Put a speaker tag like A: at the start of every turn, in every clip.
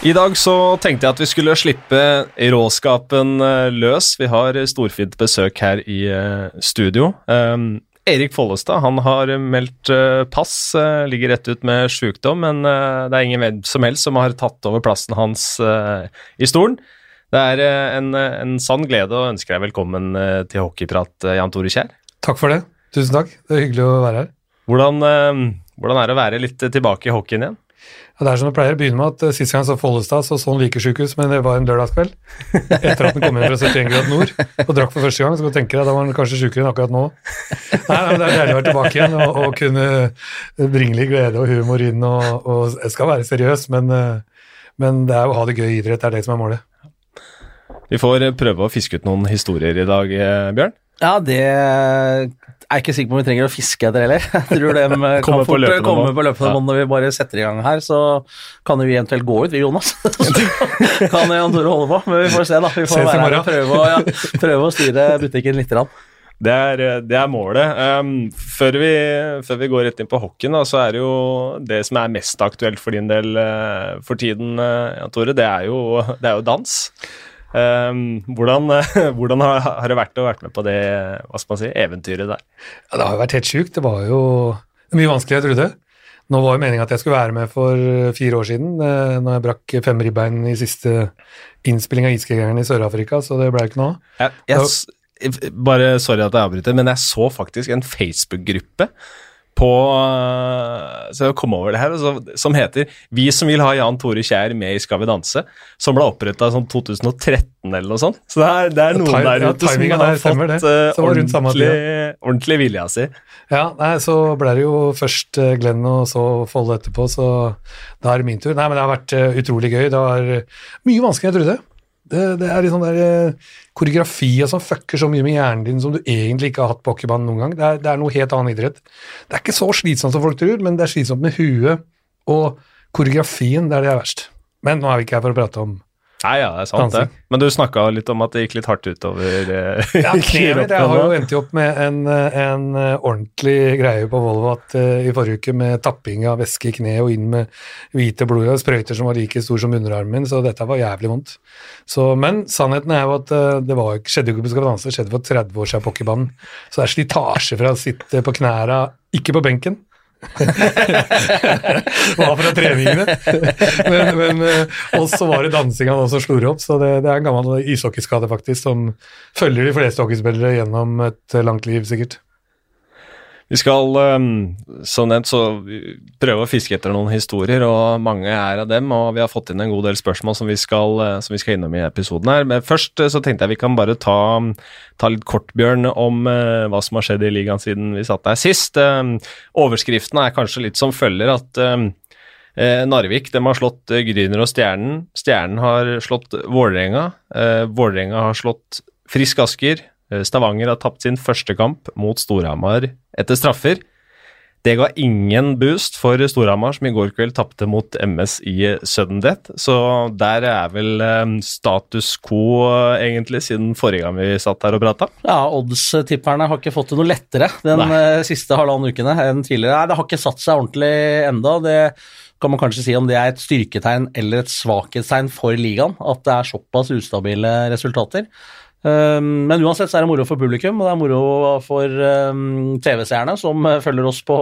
A: I dag så tenkte jeg at vi skulle slippe råskapen eh, løs. Vi har storfint besøk her i eh, studio. Um, Erik Follestad han har meldt uh, pass, ligger rett ut med sykdom, men det er ingen som helst som har tatt over plassen hans i stolen. Det er en, en, sann glede å ønske deg velkommen til hockeyprat, Jan Tore Kjær.
B: Takk for det. Tusen takk. Det er hyggelig å være her.
A: Hvordan, hvordan er det å være litt tilbake i hockeyen igjen?
B: Ja, det er som det pleier å begynne med at uh, Sist gang så Follestad så sånn likesjukehus, men det var en lørdagskveld. Etter at han kom hjem fra 71 grad nord og drakk for første gang, så tenker jeg da var han kanskje sjukere enn akkurat nå. Nei, men Det er deilig å være tilbake igjen og, og kunne bringe litt glede og humor inn. og, og Jeg skal være seriøs, men, uh, men det er å ha det gøy i idrett, det er det som er målet.
A: Vi får prøve å fiske ut noen historier i dag, eh, Bjørn.
C: Ja, det er jeg ikke sikker på om vi trenger å fiske etter heller. Jeg tror de kan fort komme på løpende bånd når vi bare setter i gang her. Så kan vi eventuelt gå ut, vi, Jonas. Så kan Jan Tore holde på, men vi får se, da. Vi får være her og prøve å, ja, prøve å styre butikken litt.
A: Det er, det er, målet. Um, før, vi, før, vi, går rett inn på hockeyen, da, så er det jo det som er mest aktuelt for din del uh, for tiden, uh, Jan Tore, det er jo, det er jo dans. Um, hvordan, hvordan har, har, det vært å være med på det hva skal man si, eventyret der?
B: Ja, det har jo vært helt sjukt. Det var jo mye vanskeligere, jeg trodde. Nå var jo meninga at jeg skulle være med for fire år siden, eh, når jeg brakk fem ribbein i siste innspilling av Iskrigeren i Sør-Afrika, så det ble ikke noe av.
A: bare Sorry at jeg avbryter, men jeg så faktisk en Facebook-gruppe på Så jeg kom over det her, som heter 'Vi som vil ha Jan Tore Kjær med i Skal vi danse', som ble oppretta sånn 2013 eller noe sånt. Så det er, det er noen time, der ute som har fått uh, ordentlig, ordentlig vilja si.
B: Ja, nei, så ble det jo først eh, Glenn og så Folle etterpå, så da er det min tur. Nei, men det har vært utrolig gøy. Det var mye vanskeligere enn jeg trodde. Det, det er litt sånn der eh, og sånn fucker så mye med hjernen din som du egentlig ikke har hatt på hockeybanen noen gang. Det er, det er, noe helt annen idrett. Det er ikke så slitsomt som folk tror, men det er slitsomt med huet og koreografien. Det er det er verst. Men nå er vi ikke her for å prate om
A: Nei, ja, det er sant Dansing. det. Men du snakka litt om at det gikk litt hardt utover
B: uh, Ja, kneet Jeg har jo endt opp med en, en uh, ordentlig greie på Volvo at, uh, i forrige uke med tapping av væske i kneet og inn med hvite blod og sprøyter som var like stor som underarmen min, så dette var jævlig vondt. Så, men sannheten er jo at det var, skjedde jo ikke på Skal vi danse, det skjedde for 30 år siden på hockeybanen. Så det er slitasje fra å sitte på knæra, ikke på benken, var fra treningene. Men, men eh, også var det dansinga som slo opp, så det, det er en gammel ishockeyskade faktisk, som følger de fleste hockeyspillere gjennom et langt liv, sikkert.
A: Vi skal ehm, som nevnt så prøve å fiske etter noen historier, og mange er av dem. Og vi har fått inn en god del spørsmål som vi skal, eh, som vi skal innom i episoden her. Men først eh, så tenkte jeg vi kan bare ta, ta litt kort, Bjørn, om uh, hva som har skjedd i ligaen siden vi satt der sist. Uh, overskriften er kanskje litt som følger at uh, Narvik de har slått Gryner og Stjernen. Stjernen har slått Vålerenga. Vålerenga har slått Frisk Asker. Eh, Stavanger har tapt sin første kamp mot Storhamar etter straffer. Det ga ingen boost for Storhamar, som i går kveld tapte mot MS i sudden death. Så der er vel eh, status quo, eh, egentlig, siden forrige gang vi satt her og prata.
C: Ja, oddstipperne har ikke fått det noe lettere den Nei. siste halvannen ukene enn tidligere. Nei, det har ikke satt seg ordentlig enda. Det kan man kanskje si om det er et styrketegn eller et svakhetstegn for ligaen, at det er såpass ustabile resultater. Ehm, men uansett så er det moro for publikum, og det er moro for ehm, TV-seerne som eh, følger oss på,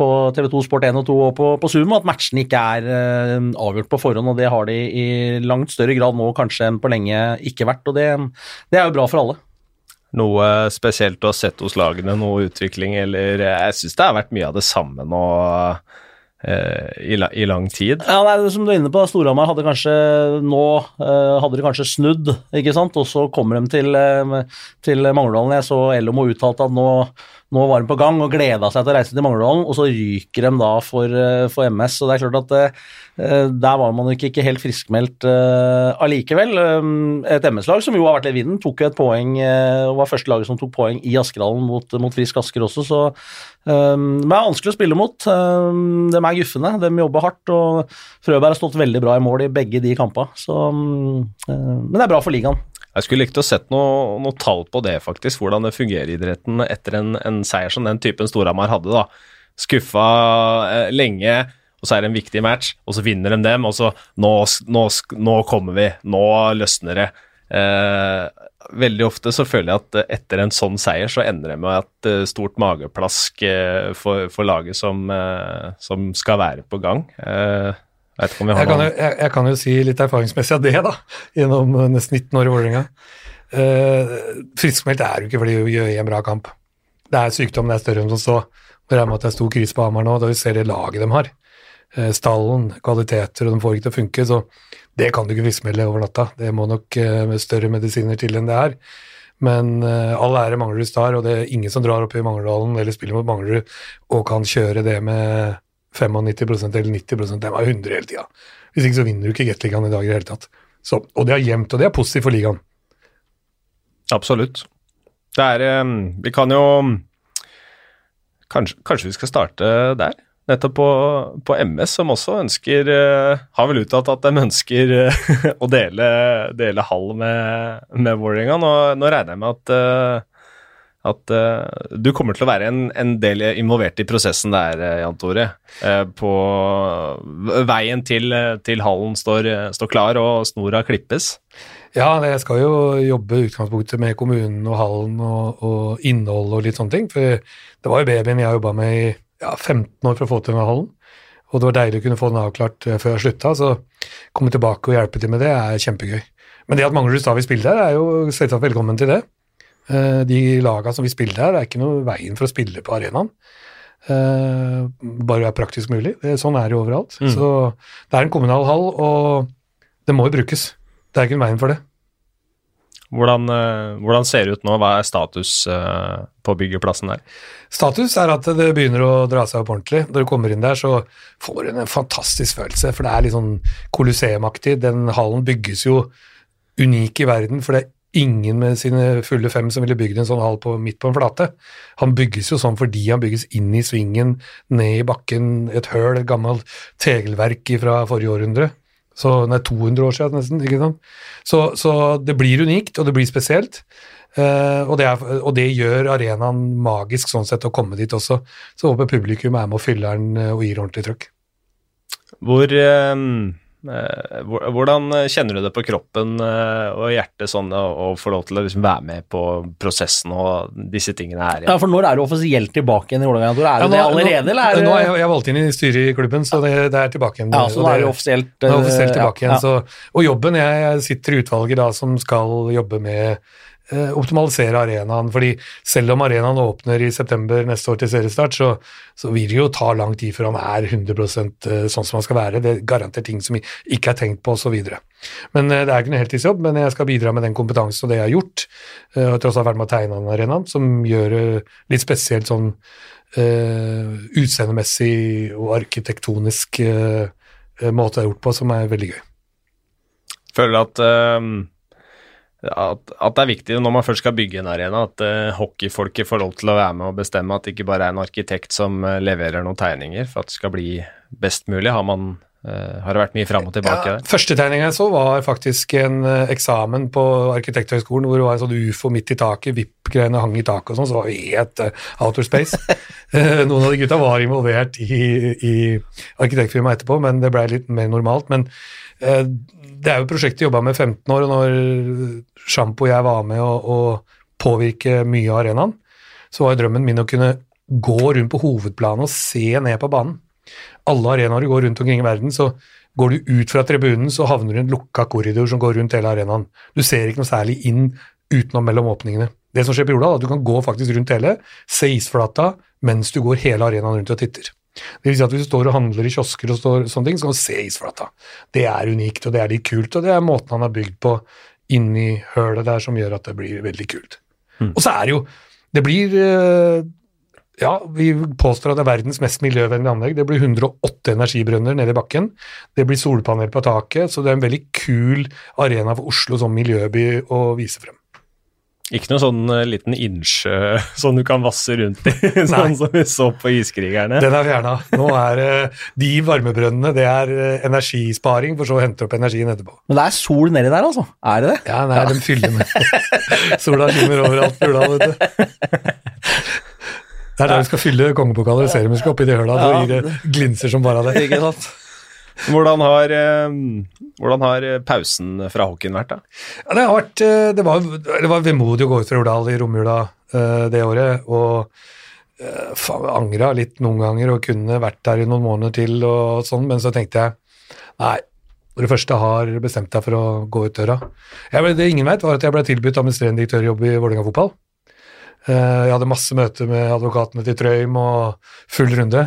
C: på TV2 Sport 1 og 2 og på, på Zoom, at matchene ikke er ehm, avgjort på forhånd, og det har de i langt større grad nå kanskje enn på lenge ikke vært, og det, det er jo bra for alle.
A: Noe spesielt du har sett hos lagene, noe utvikling, eller Jeg syns det har vært mye av det samme nå Eh, i, i, lang tid.
C: Ja, nei, Som du er inne på, Storhamar hadde kanskje nå uh, hadde de kanskje snudd, ikke sant? og så kommer de til, uh, til Mangerdalen. Jeg så Ellomo uttalte at nå, nå, var de på gang og gleda seg til å reise til Mangerdalen, og så ryker de da for, uh, for MS. så det er klart at der var man ikke, ikke helt friskmeldt allikevel. et MS-lag som jo har vært i vinden, tok jo et poeng og var første laget som tok poeng i Askedalen mot, mot Frisk Asker også, så Um, det er vanskelig å spille mot. Um, de er guffende, de jobber hardt. og Frøberg har stått veldig bra i mål i begge de kampene. Så, um, uh, men det er bra for ligaen.
A: Jeg skulle likt å sett noe, noe, tall på det, faktisk. Hvordan det fungerer i idretten etter en, en seier som den typen Storhamar hadde. da. Skuffa eh, lenge. og så er det en viktig match, og så vinner de dem, og så nå, nå, nå kommer vi, nå løsner det. Eh, veldig ofte så føler jeg at etter en sånn seier så ender det med et uh, stort mageplask uh, for, for, laget som, uh, som, skal være på gang. Jeg
B: jeg kan, jo, jeg, jeg kan jo si litt erfaringsmessig av det, da, gjennom nesten 19 år i Vålerenga. Uh, Friskmeldt er jo ikke fordi vi gjør en bra kamp. Det er sykdom, det er større enn som så. Det er med at det er stor krise på Hamar nå, da vi ser det laget de har. Stallen, kvaliteter, og de får ikke til å funke. så det kan du ikke friskmelde over natta. Det må nok uh, større medisiner til enn det er. Men uh, all ære Manglerud Star, og det er ingen som drar opp i Manglerudhallen eller spiller mot Manglerud og kan kjøre det med 95% eller 90 den er 100 hele tida. Hvis ikke så vinner du ikke Gateligaen i dag i det hele tatt. Så, og det er jevnt, og det er positivt for ligaen.
A: Absolutt. Det er um, Vi kan jo kanskje, kanskje vi skal starte der? nettopp på, på, MS, som også ønsker uh, Har vel uttalt at de ønsker uh, å dele, dele hall med, med Vålerenga. Nå, nå, regner jeg med at, uh, at du kommer til å være en, en, del involvert i prosessen der, Jan Tore. på veien til, til hallen står, står, klar og snora klippes.
B: Ja, jeg skal jo jobbe utgangspunktet med kommunen og hallen og, og innhold og litt sånne ting. For det var jo babyen jeg jobba med i ja, 15 år for å få til denne hallen. Og det var deilig å kunne få den avklart eh, før jeg slutta, så komme tilbake og hjelpe til med det er kjempegøy. Men det at Manglerud Stad vil spille der, er jo selvsagt velkommen til det. Eh, de laga som vi spiller her, det er ikke noe veien for å spille på arenaen. Uh, bare det er praktisk mulig. Det, sånn er det jo overalt. Mm. Så det er en kommunal hall, og det må jo brukes. Det er ikke en veien for det.
A: Hvordan, eh, hvordan, ser det ut nå? Hva er status eh, på byggeplassen der?
B: Status er at det begynner å dra seg opp ordentlig. Når du kommer inn der, så får du en fantastisk følelse, for det er litt sånn kolosseumaktig. Den hallen bygges jo unik i verden, for det er ingen med sine fulle fem som ville bygd en sånn hall på, midt på en flate. Han bygges jo sånn fordi han bygges inn i svingen, ned i bakken, et høl, et gammelt tegelverk fra forrige århundre. Så er 200 år siden nesten. ikke sant? Så, så det blir unikt, og det blir spesielt. Uh, og, det er, og, det gjør arenaen magisk sånn sett å komme dit også. Så håper publikum er med og fyller den eh, og gir ordentlig trøkk.
A: Hvor Eh, hvordan kjenner du det på kroppen eh, og hjertet sånn å få lov til å liksom være med på prosessen og disse tingene her?
C: Ja, for når er du offisielt tilbake igjen i Vålerenga? Er du ja, det allerede, eller?
B: Er nå er jeg, jeg valgt inn i styret i klubben, så det, det er tilbake igjen.
C: Ja, så nå er du offisielt,
B: er offisielt tilbake igjen. Så, og jobben, jeg, jeg sitter i utvalget da som skal jobbe med Eh, optimalisere arenaen. fordi selv om arenaen åpner i september neste år til seriestart, så, så vil det jo ta lang tid før han er 100% eh, sånn som han skal være. Det garanterer ting som ikke er tenkt på osv. Men eh, det er ikke noe heltidsjobb, men jeg skal bidra med den kompetansen og det jeg har gjort. Jeg har tross alt vært med å tegne den arenaen, som gjør det litt spesielt sånn uh, utseendemessig og arkitektonisk uh, måte det er gjort på, som er veldig gøy.
A: Føler at uh at, at, det er viktig når man først skal bygge en arena, at uh, hockeyfolket får lov til å være med og bestemme at det ikke bare er en arkitekt som uh, leverer noen tegninger for at det skal bli best mulig. Har, man, uh, har det vært mye fram og tilbake
B: ja, der? Første tegninga jeg så, var faktisk en eksamen på Arkitekthøgskolen hvor det var en sånn ufo midt i taket, VIP-greiene hang i taket og sånn, så var vi helt outer space. Noen av de gutta var involvert i, i arkitektfirmaet etterpå, men det blei litt mer normalt. men det er jo et prosjekt prosjektet jobba med 15 år, og når Sjampo og jeg var med å, å påvirke mye av arenaen, så var drømmen min å kunne gå rundt på hovedplanen og se ned på banen. Alle arenaer du går rundt omkring i verden, så går du ut fra tribunen, så havner du i en lukka korridor som går rundt hele arenaen. Du ser ikke noe særlig inn utenom mellom åpningene. Det som skjer på jorda, er at du kan gå faktisk rundt hele, se isflata, mens du går hele arenaen rundt og titter. Det vil si at Hvis du står og handler i kiosker, og står, sånne ting, så kan du se isflata. Det er unikt, og det er litt kult, og det er måten han har bygd på inni hølet der som gjør at det blir veldig kult. Mm. Og så er det jo Det blir eh, Ja, vi påstår at det er verdens mest miljøvennlige anlegg. Det blir 108 energibrønner nede i bakken. Det blir solpanel på taket, så det er en veldig kul arena for Oslo som miljøby å vise frem.
A: Ikke noe sånn uh, liten innsjø som du kan vasse rundt i, sånn som vi så på Iskrigerne?
B: Den er fjerna. Nå er uh, de varmebrønnene det er uh, energisparing, for så å hente opp energien etterpå.
C: Men det er sol nedi der, altså? Er det det?
B: Ja, nei, ja. de fyller med Sola skinner overalt på Ula, vet du. Det er der vi skal fylle kongepokaler og seriemusker oppi de høla, så det glinser som bare av det.
C: Ikke sant?
A: Hvordan har, eh, hvordan har pausen fra hockeyen vært, da?
B: Ja, det har vært eh, Det var, det var vemodig å gå ut fra Jordal i romjula eh, det året, og faen, angra litt noen ganger og kunne vært der i noen måneder til og sånn, men så tenkte jeg nei, når du først har bestemt deg for å gå ut døra ble, Det ingen vet, var at jeg ble tilbudt administrerende direktørjobb i Vålerenga fotball. Eh, jeg hadde masse møter med advokatene til Trøim og full runde.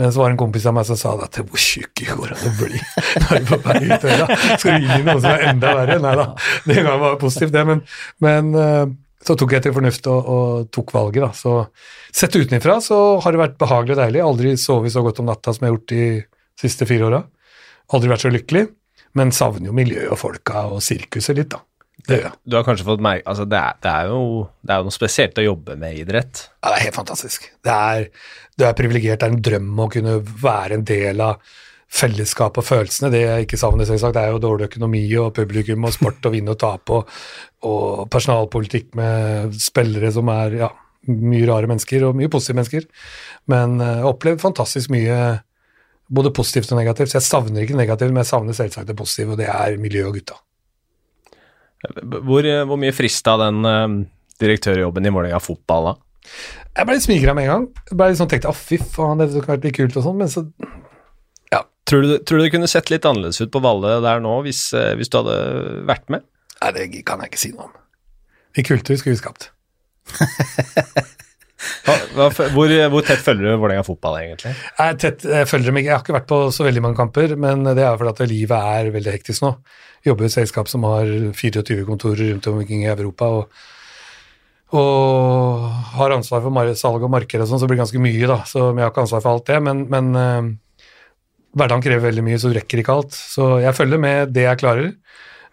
B: Men så var det en kompis av meg som sa at hvor tjukk går det blir, når du på vei ut døra? Skal du inn i noe som er enda verre? Nei da, det var positivt, det. Men, men eh, så tok jeg til fornuft og, og tok valget, da. Så sett utenfra så har det vært behagelig og deilig. Aldri sovet så godt om natta som jeg har gjort de siste fire åra. Aldri vært så lykkelig. Men savner jo miljøet og folka og sirkuset litt, da. Det.
A: Du har kanskje fått merke altså det, er, det, er jo, det er jo noe spesielt å jobbe med idrett.
B: Ja, det er helt fantastisk. Det er, du er privilegert, det er en drøm å kunne være en del av fellesskapet og følelsene. Det jeg ikke savner, selvsagt, det er jo dårlig økonomi og publikum og sport og vinne og tape og, og personalpolitikk med spillere som er ja, mye rare mennesker og mye positive mennesker. Men jeg har opplevd fantastisk mye både positivt og negativt. Så jeg savner ikke det negative, men jeg savner selvsagt det positive, og det er miljøet og gutta.
A: Hvor, hvor mye frista den eh, direktørjobben i Vålerenga fotball da?
B: Jeg ble litt smigra med en gang. Jeg ble litt sånn tenkte, å fy faen, det kunne vært litt kult og sånn, men så
A: Tror du, tror du det kunne sett litt annerledes ut på Valle der nå, hvis, eh, hvis du hadde vært med?
B: Nei, det kan jeg ikke si noe om. I kultur skulle vi skapt.
A: Hva, hva, hvor, hvor tett følger du Vålerenga fotball, egentlig?
B: Jeg, tett, jeg følger dem ikke. Jeg har ikke vært på så veldig mange kamper, men det er fordi at livet er veldig hektisk nå. Jobber i et selskap som har 24 kontorer rundt omkring i Europa, og, og har ansvar for salg og marked og sånn, så blir det ganske mye, da. Så jeg har ikke ansvar for alt det, men, men uh, hverdagen krever veldig mye, så du rekker ikke alt. Så jeg følger med det jeg klarer.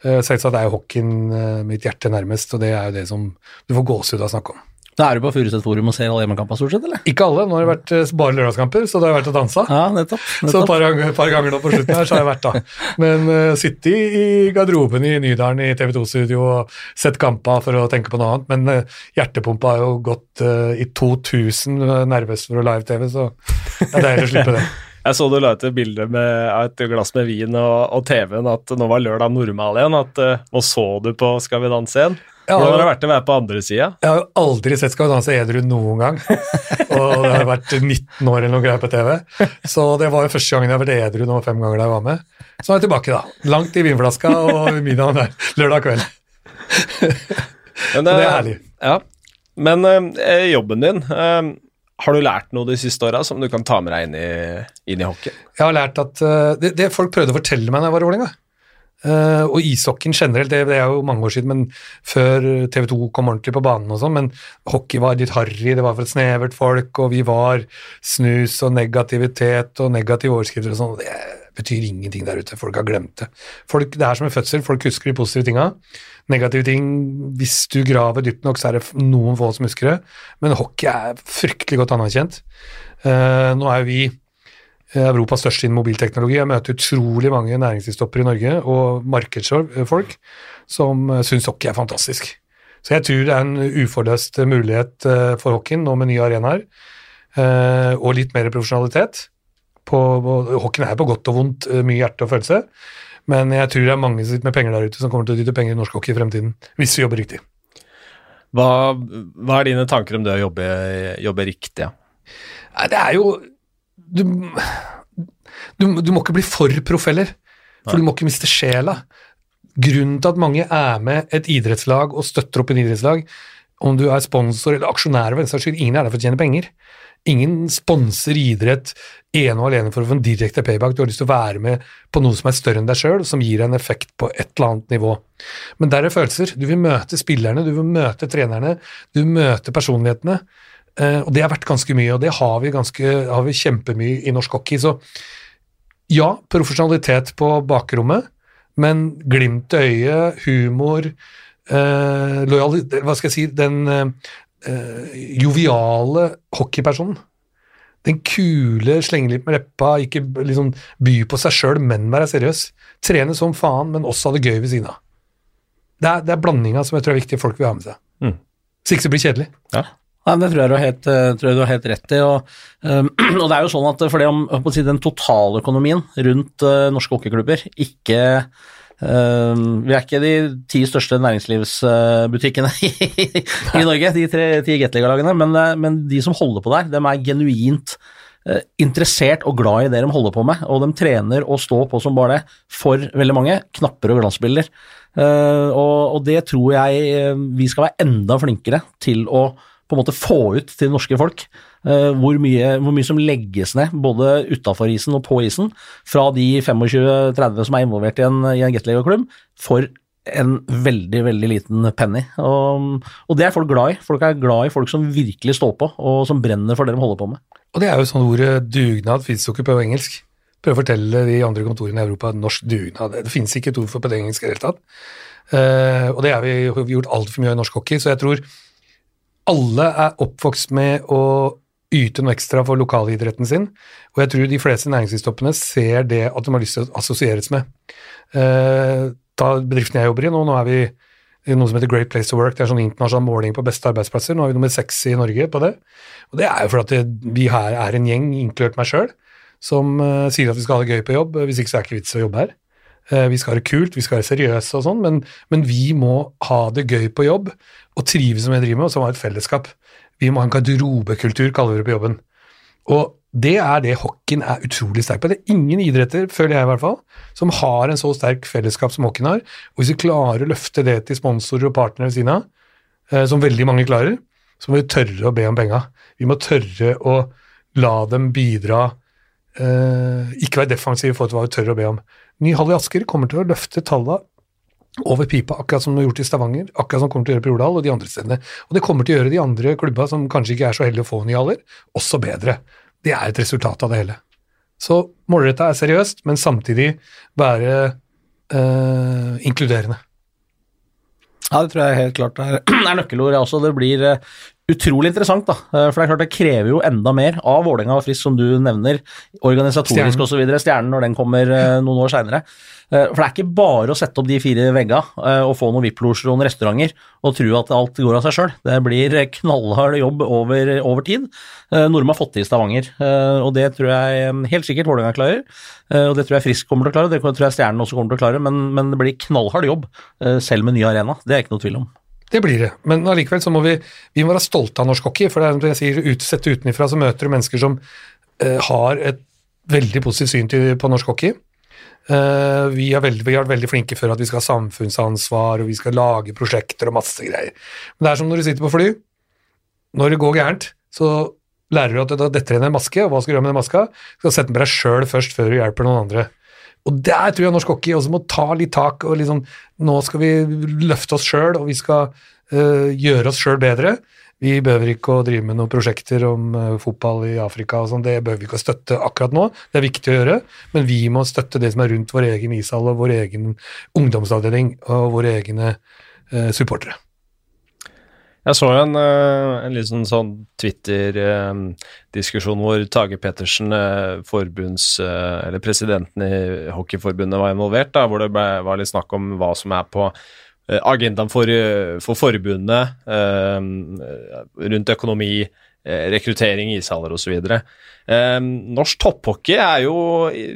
B: Uh, Selvsagt er jo hockeyen uh, mitt hjerte nærmest, og det er jo det som du får gåsehud av å snakke om.
C: Da er du på Furuset Forum og ser alle hjemmekampene stort sett, eller?
B: Ikke alle, nå har det vært eh, bare lørdagskamper, så da har jeg vært og dansa.
C: Ja, nettopp.
B: Så et par, par ganger nå på slutten her så har jeg vært da. Men uh, sitte i, i garderoben i Nydalen i TV 2-studio og sett kampa for å tenke på noe annet. Men uh, hjertepumpa har jo gått uh, i 2000 uh, nervøs for å live-TV, så det er deilig å slippe det.
A: Jeg så du la ut et bilde med, av et glass med vin og, og TV-en, at nå var lørdag normal igjen. At, og så du på Skal vi danse igjen? Hvordan har det vært å være på andre sida?
B: Jeg har jo aldri sett Skal vi danse edru noen gang, og det har vært 19 år eller noe greier på TV. Så det var jo første gangen jeg har vært edru nå fem ganger da jeg var med. Så er jeg tilbake, da. Langt i vinflaska og middagen der lørdag kveld.
A: Men,
B: det er
A: eh,
B: herlig.
A: Ja. Men øh, jobben din, øh, har du lært noe de siste åra som du kan ta med deg inn i, inn i hockey?
B: Jeg har lært at eh, det, det folk prøvde å fortelle meg da jeg var i Vålerenga, eh, og ishockeyen generelt, det, det er jo mange år siden, men før TV 2 kom ordentlig på banen og sånn, men hockey var litt harry, det var for et snevert folk, og vi var snus og negativitet og negative overskrifter og sånn, og det betyr ingenting der ute, folk har glemt det. Folk, det er som en fødsel, folk husker de positive tinga. Negative ting, hvis du graver dypt nok, så er det noen få som husker det, men hockey er fryktelig godt anerkjent. Uh, nå er jo vi Europas største innen mobilteknologi. Jeg møter utrolig mange næringslivstopper i Norge og markedsfolk som uh, syns hockey er fantastisk. Så jeg tror det er en uforløst mulighet eh, for hockeyen nå med nye arenaer, eh, og litt mer profesjonalitet. På, hockeyen er på godt og vondt eh, mye hjerte og følelse, men jeg tror det er mange som sitter med penger der ute som kommer til å dytte penger i norsk hockey i fremtiden, hvis vi jobber riktig.
A: Hva, hva er dine tanker om det å jobbe, jobbe riktig? Ja?
B: Det er jo du, du, du må ikke bli for proff heller, for du må ikke miste sjela. Grunnen til at mange er med et idrettslag og støtter opp en idrettslag, om du er sponsor eller aksjonær, for den saks skyld, ingen er der for å tjene penger. Ingen sponser idrett ene og alene for å få en direkte payback. Du har lyst til å være med på noe som er større enn deg sjøl, som gir en effekt på et eller annet nivå. Men der er følelser. Du vil møte spillerne, du vil møte trenerne, du møter personlighetene. Eh, og det har vært ganske mye, og det har vi, ganske, har vi kjempemye i norsk hockey. Så ja, profesjonalitet på bakrommet, men glimt i øyet, humor, eh, lojalitet Hva skal jeg si Den eh, eh, joviale hockeypersonen. Den kule, slenge litt med leppa, ikke liksom by på seg sjøl, men være seriøs. Trene som faen, men også ha det gøy ved siden av. Det er, det er blandinga som jeg tror er viktig folk vil ha med seg.
A: Mm.
B: Så ikke det blir kjedelig.
A: Ja.
C: Nei, Det tror jeg du har helt, eh, du har helt rett i. Og, um, og det er jo sånn at for det om si, den totaløkonomien rundt uh, norske hockeyklubber ikke um, Vi er ikke de ti største næringslivsbutikkene i, i Norge, de tre, ti Gateliga-lagene, men, men, de som holder på der, dem er genuint uh, interessert og glad i det de holder på med, og de trener og står på som bare det for veldig mange. Knapper og glansbilder. Uh, og, og det tror jeg vi skal være enda flinkere til å på en måte få ut til det norske folk uh, hvor, mye, hvor, mye, som legges ned, både utafor isen og på isen, fra de 25-30 som er involvert i en, i en Gateliga-klubb, for en veldig, veldig liten penny. Og, og, det er folk glad i. Folk er glad i folk som virkelig står på, og som brenner for det de holder på med.
B: Og det er jo sånn ordet dugnad fins jo ikke på engelsk. Prøv å fortelle de andre kontorene i Europa norsk dugnad. Det finnes ikke et ord for på det engelske i det hele tatt. Uh, og det har vi, vi gjort altfor mye i norsk hockey, så jeg tror alle er oppvokst med å yte noe ekstra for lokalidretten sin, og jeg tror de fleste næringslivstoppene ser det at de har lyst til å assosieres med. Eh, da bedriften jeg jobber i nå, nå er vi i noe som heter Great Place to Work, det er sånn internasjonal måling på beste arbeidsplasser, nå er vi nummer seks i Norge på det. Og det er jo fordi vi her er en gjeng, inkludert meg sjøl, som uh, sier at vi skal ha det gøy på jobb, hvis ikke så er det ikke vits å jobbe her. Uh, vi skal ha det kult, vi skal være seriøse og sånn, men, men vi må ha det gøy på jobb, og trives som jeg vi driver med, og som har et fellesskap. Vi må ha en garderobekultur, kaller vi det på jobben. Og det er det hockeyen er utrolig sterk på. Det er ingen idretter, føler jeg i hvert fall, som har en så sterk fellesskap som hockeyen har. Og hvis vi klarer å løfte det til sponsorer og partnere ved siden av, eh, som veldig mange klarer, så må vi tørre å be om penga. Vi må tørre å la dem bidra, eh, ikke være defensive i forhold til hva vi tør å be om. Ny hall i Asker kommer til å løfte tallene over pipa, akkurat som de har gjort i Stavanger, akkurat som kommer til å gjøre på Jordal og de andre stedene. Og det kommer til å gjøre de andre klubba som kanskje ikke er så heldige å få nye haller, også bedre. Det er et resultat av det hele. Så målretta er seriøst, men samtidig være øh, inkluderende.
C: Ja, det tror jeg helt klart er, er nøkkelord. også. Det blir uh, utrolig interessant, da. Uh, for det er klart det krever jo enda mer av Vålerenga og Frisk, som du nevner, organisatorisk osv. Stjernen når den kommer uh, noen år seinere. Eh, for det er ikke bare å sette opp de fire veggene eh, og få noen VIP-losjer og noen restauranter og tro at alt går av seg sjøl. Det blir knallhard jobb over, over tid, Nordmenn har fått til i Stavanger. Og det tror jeg helt sikkert Vålerenga klarer, og det tror jeg Frisk kommer til å klare, det tror jeg Stjernen også kommer til å klare, men, men det blir knallhard jobb selv med ny arena. Det er ikke noe tvil om.
B: Det blir det, men allikevel så må vi, vi må være stolte av norsk hockey. For det er som jeg sier, ut, sett utenfra så møter du mennesker som uh, har et veldig positivt syn til, på norsk hockey. Uh, vi, har veldig, vi har vært veldig flinke før at vi skal ha samfunnsansvar og vi skal lage prosjekter og masse greier. Men det er som når du sitter på fly. Når det går gærent, så lærer du at da detter inn en maske, og hva skal du gjøre med den maska? Du skal sette den på deg sjøl først, før du hjelper noen andre. Og der tror jeg norsk hockey også må ta litt tak. og liksom, Nå skal vi løfte oss sjøl, og vi skal uh, gjøre oss sjøl bedre. Vi behøver ikke å drive med noen prosjekter om uh, fotball i Afrika og sånn, det behøver vi ikke å støtte akkurat nå, det er viktig å gjøre, men vi må støtte det som er rundt vår egen ishall og vår egen ungdomsavdeling og våre egne uh, supportere.
A: Jeg så en, uh, en liten sånn Twitter-diskusjon hvor Tage Pettersen, forbunds, eller presidenten i Hockeyforbundet, var involvert, da, hvor det ble, var litt snakk om hva som er på Eh, agendaen for, eh, for forbundet eh, rundt økonomi, rekruttering, ishaller osv. Eh, norsk topphockey er jo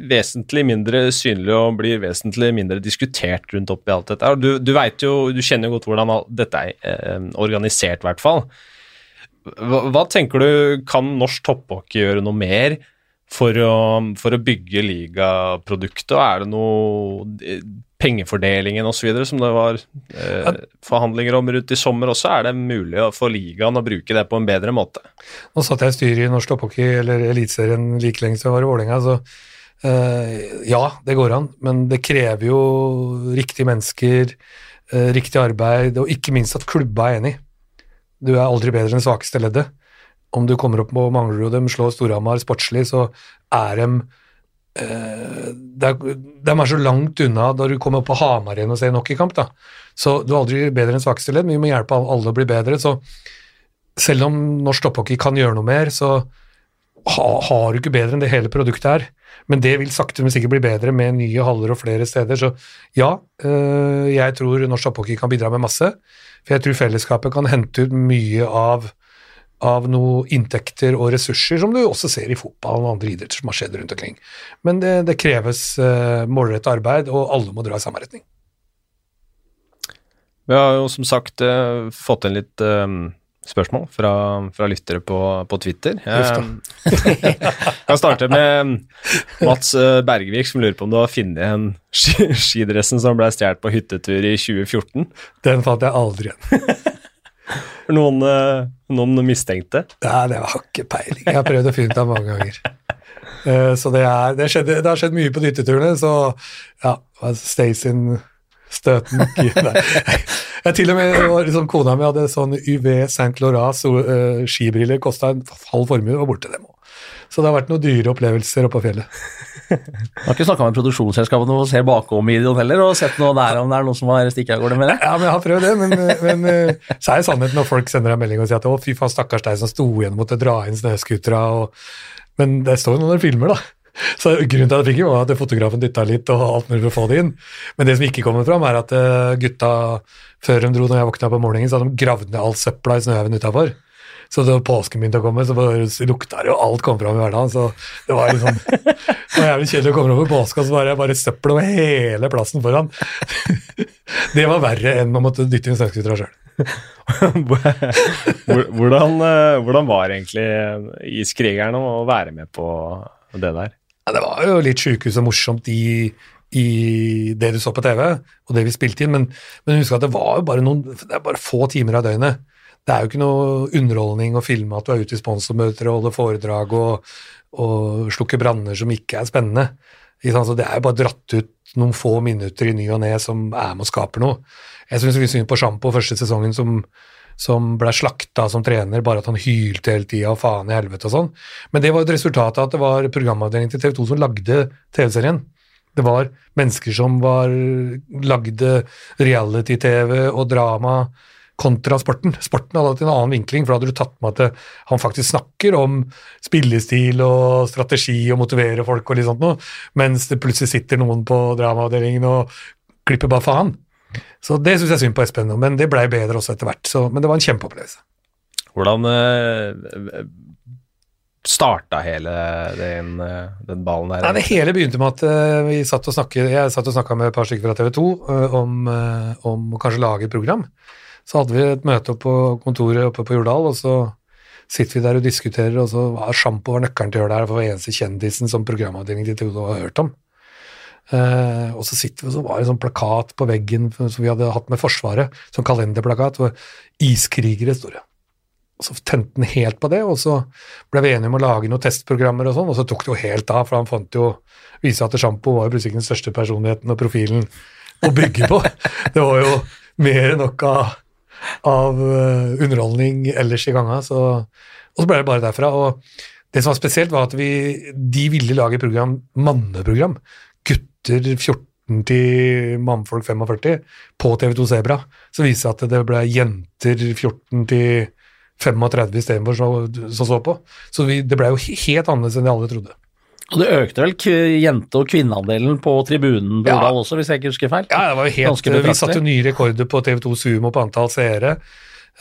A: vesentlig mindre synlig og blir vesentlig mindre diskutert rundt oppi alt dette. Du, du, jo, du kjenner jo godt hvordan dette er eh, organisert, i hvert fall. Hva, hva, tenker du, kan norsk topphockey gjøre noe mer for å, for å bygge ligaproduktet, er det noe pengefordelingen osv. som det var eh, forhandlinger om rundt i sommer også, er det mulig for ligaen å bruke det på en bedre måte?
B: Nå satt jeg i styret i norsk topphockey, eller Eliteserien, like lenge som jeg var i Vålerenga. så eh, ja, det går an, men det krever jo riktige mennesker, eh, riktig arbeid, og ikke minst at klubba er enig. Du er aldri bedre enn svakeste leddet. Om du kommer opp på Manglerud og de slår Storhamar sportslig, så er de Eh, de er så langt unna da du kommer opp på Hamar igjen og ser en hockeykamp. da. Så du er aldri bedre enn svakeste ledd, men vi må hjelpe alle å bli bedre. Så selv om norsk topphockey kan gjøre noe mer, så ha, har du ikke bedre enn det hele produktet er. Men det vil sakte, men sikkert bli bedre med nye haller og flere steder. Så ja, øh, jeg tror norsk topphockey kan bidra med masse. For jeg tror fellesskapet kan hente ut mye av av noe inntekter og ressurser, som du også ser i fotball og andre idretter som har skjedd rundt omkring. Men det, det kreves uh, målrettet arbeid, og alle må dra i samme retning.
A: Vi har jo som sagt uh, fått inn litt uh, spørsmål fra, fra lyttere på, på Twitter. Jeg kan starte med Mats Bergvik, som lurer på om du har funnet en skidressen som ble stjålet på hyttetur i 2014?
B: Den fant jeg aldri igjen.
A: Noen, noen mistenkte?
B: Nei, det var ikke peiling. Jeg har prøvd å finne ut av mange ganger. Så det, er, det, skjedde, det har skjedd mye på hytteturene, så ja, Stacey støten Jeg til og med, liksom, Kona mi hadde sånn UV Saint Laurat så, uh, skibriller, kosta en halv formue, var borte dem òg. Så det har vært noen dyre opplevelser oppå fjellet.
C: Du har ikke snakka med produksjonsselskapene og ser bakom videoen heller, og sett noe der om det er noen som har stikket av gårde med det?
B: Ja, men jeg har prøvd det, men, men uh, så er det sannheten når folk sender deg melding og sier at å, fy faen, stakkars deg som sto igjen og måtte dra inn snøscootera, men det står jo noen filmer, da. Så Grunnen til at jeg fikk var at fotografen dytta litt og alt mulig for å få det inn. Men det som ikke kommer fram, er at eh, gutta, før de dro når jeg våkna på morgenen, så hadde de gravd ned all søpla i snøhaugen utafor. Så da påsken begynte å komme, så lukta det, jo alt kom fram i hverdagen. Så det var liksom, det var jævlig kjedelig å komme over påska, så var det bare søppel over hele plassen foran. Det var verre enn å måtte dytte inn snøscootere sjøl.
A: hvordan, eh, hvordan var egentlig iskrigerne å være med på det der?
B: Ja, det var jo litt sjukehus og morsomt i, i, det du så på TV, og det vi spilte inn, men, men husk at det var jo bare noen Det er bare få timer av døgnet. Det er jo ikke noe underholdning å filme at du er ute i sponsormøter og holder foredrag og, og slukker branner som ikke er spennende. Så det er jo bare dratt ut noen få minutter i ny og ne som er med og skaper noe. Jeg syns vi synd på Sjampo første sesongen som som ble slakta som trener, bare at han hylte hele tida og faen i helvete og sånn. Men det var et resultat av at det var programavdelingen til TV 2 som lagde TV-serien. Det var mennesker som var lagde reality-TV og drama kontra sporten. Sporten hadde hatt en annen vinkling, for da hadde du tatt med at han faktisk snakker om spillestil og strategi og motivere folk og litt sånt noe, mens det plutselig sitter noen på dramaavdelingen og klipper bare faen. Så det syns jeg er synd på Espen, men det blei bedre også etter hvert. Så, men det var en kjempeopplevelse.
A: Hvordan øh, starta hele den, eh, den ballen der?
B: Nei, det hele begynte med at uh, vi satt og snakket, jeg satt og snakka med et par stykker fra TV 2 uh, om, om, å kanskje lage et program. Så hadde vi et møte oppe på kontoret oppe på Jordal, og så sitter vi der og diskuterer, og så var sjampo var nøkkelen til å gjøre det her, for det var eneste kjendisen som programavdelingen til 2 har hørt om. Uh, og så sitter vi, og så var det en sånn plakat på veggen som vi hadde hatt med Forsvaret, sånn kalenderplakat, hvor iskrigere står det. Og så tente han helt på det, og så ble vi enige om å lage noen testprogrammer og sånn, og så tok det jo helt av, for han fant jo vise at sjampo var jo plutselig den største personligheten og profilen å bygge på. det var jo mer enn nok av, av uh, underholdning ellers i ganga, så Og så ble det bare derfra. og det som var spesielt, var at vi, de ville lage program, manneprogram gutter 14 til mannfolk 45 på TV2 Sebra, så viser det at det ble jenter 14 til 35 istedenfor som så på. Så vi, det ble jo helt annerledes enn de alle trodde.
C: Og det økte vel jente- og kvinneandelen på tribunen på ja. også, hvis jeg ikke husker feil?
B: Ja, det var jo helt, vi satte jo nye rekorder på TV2 Sumo på antall seere.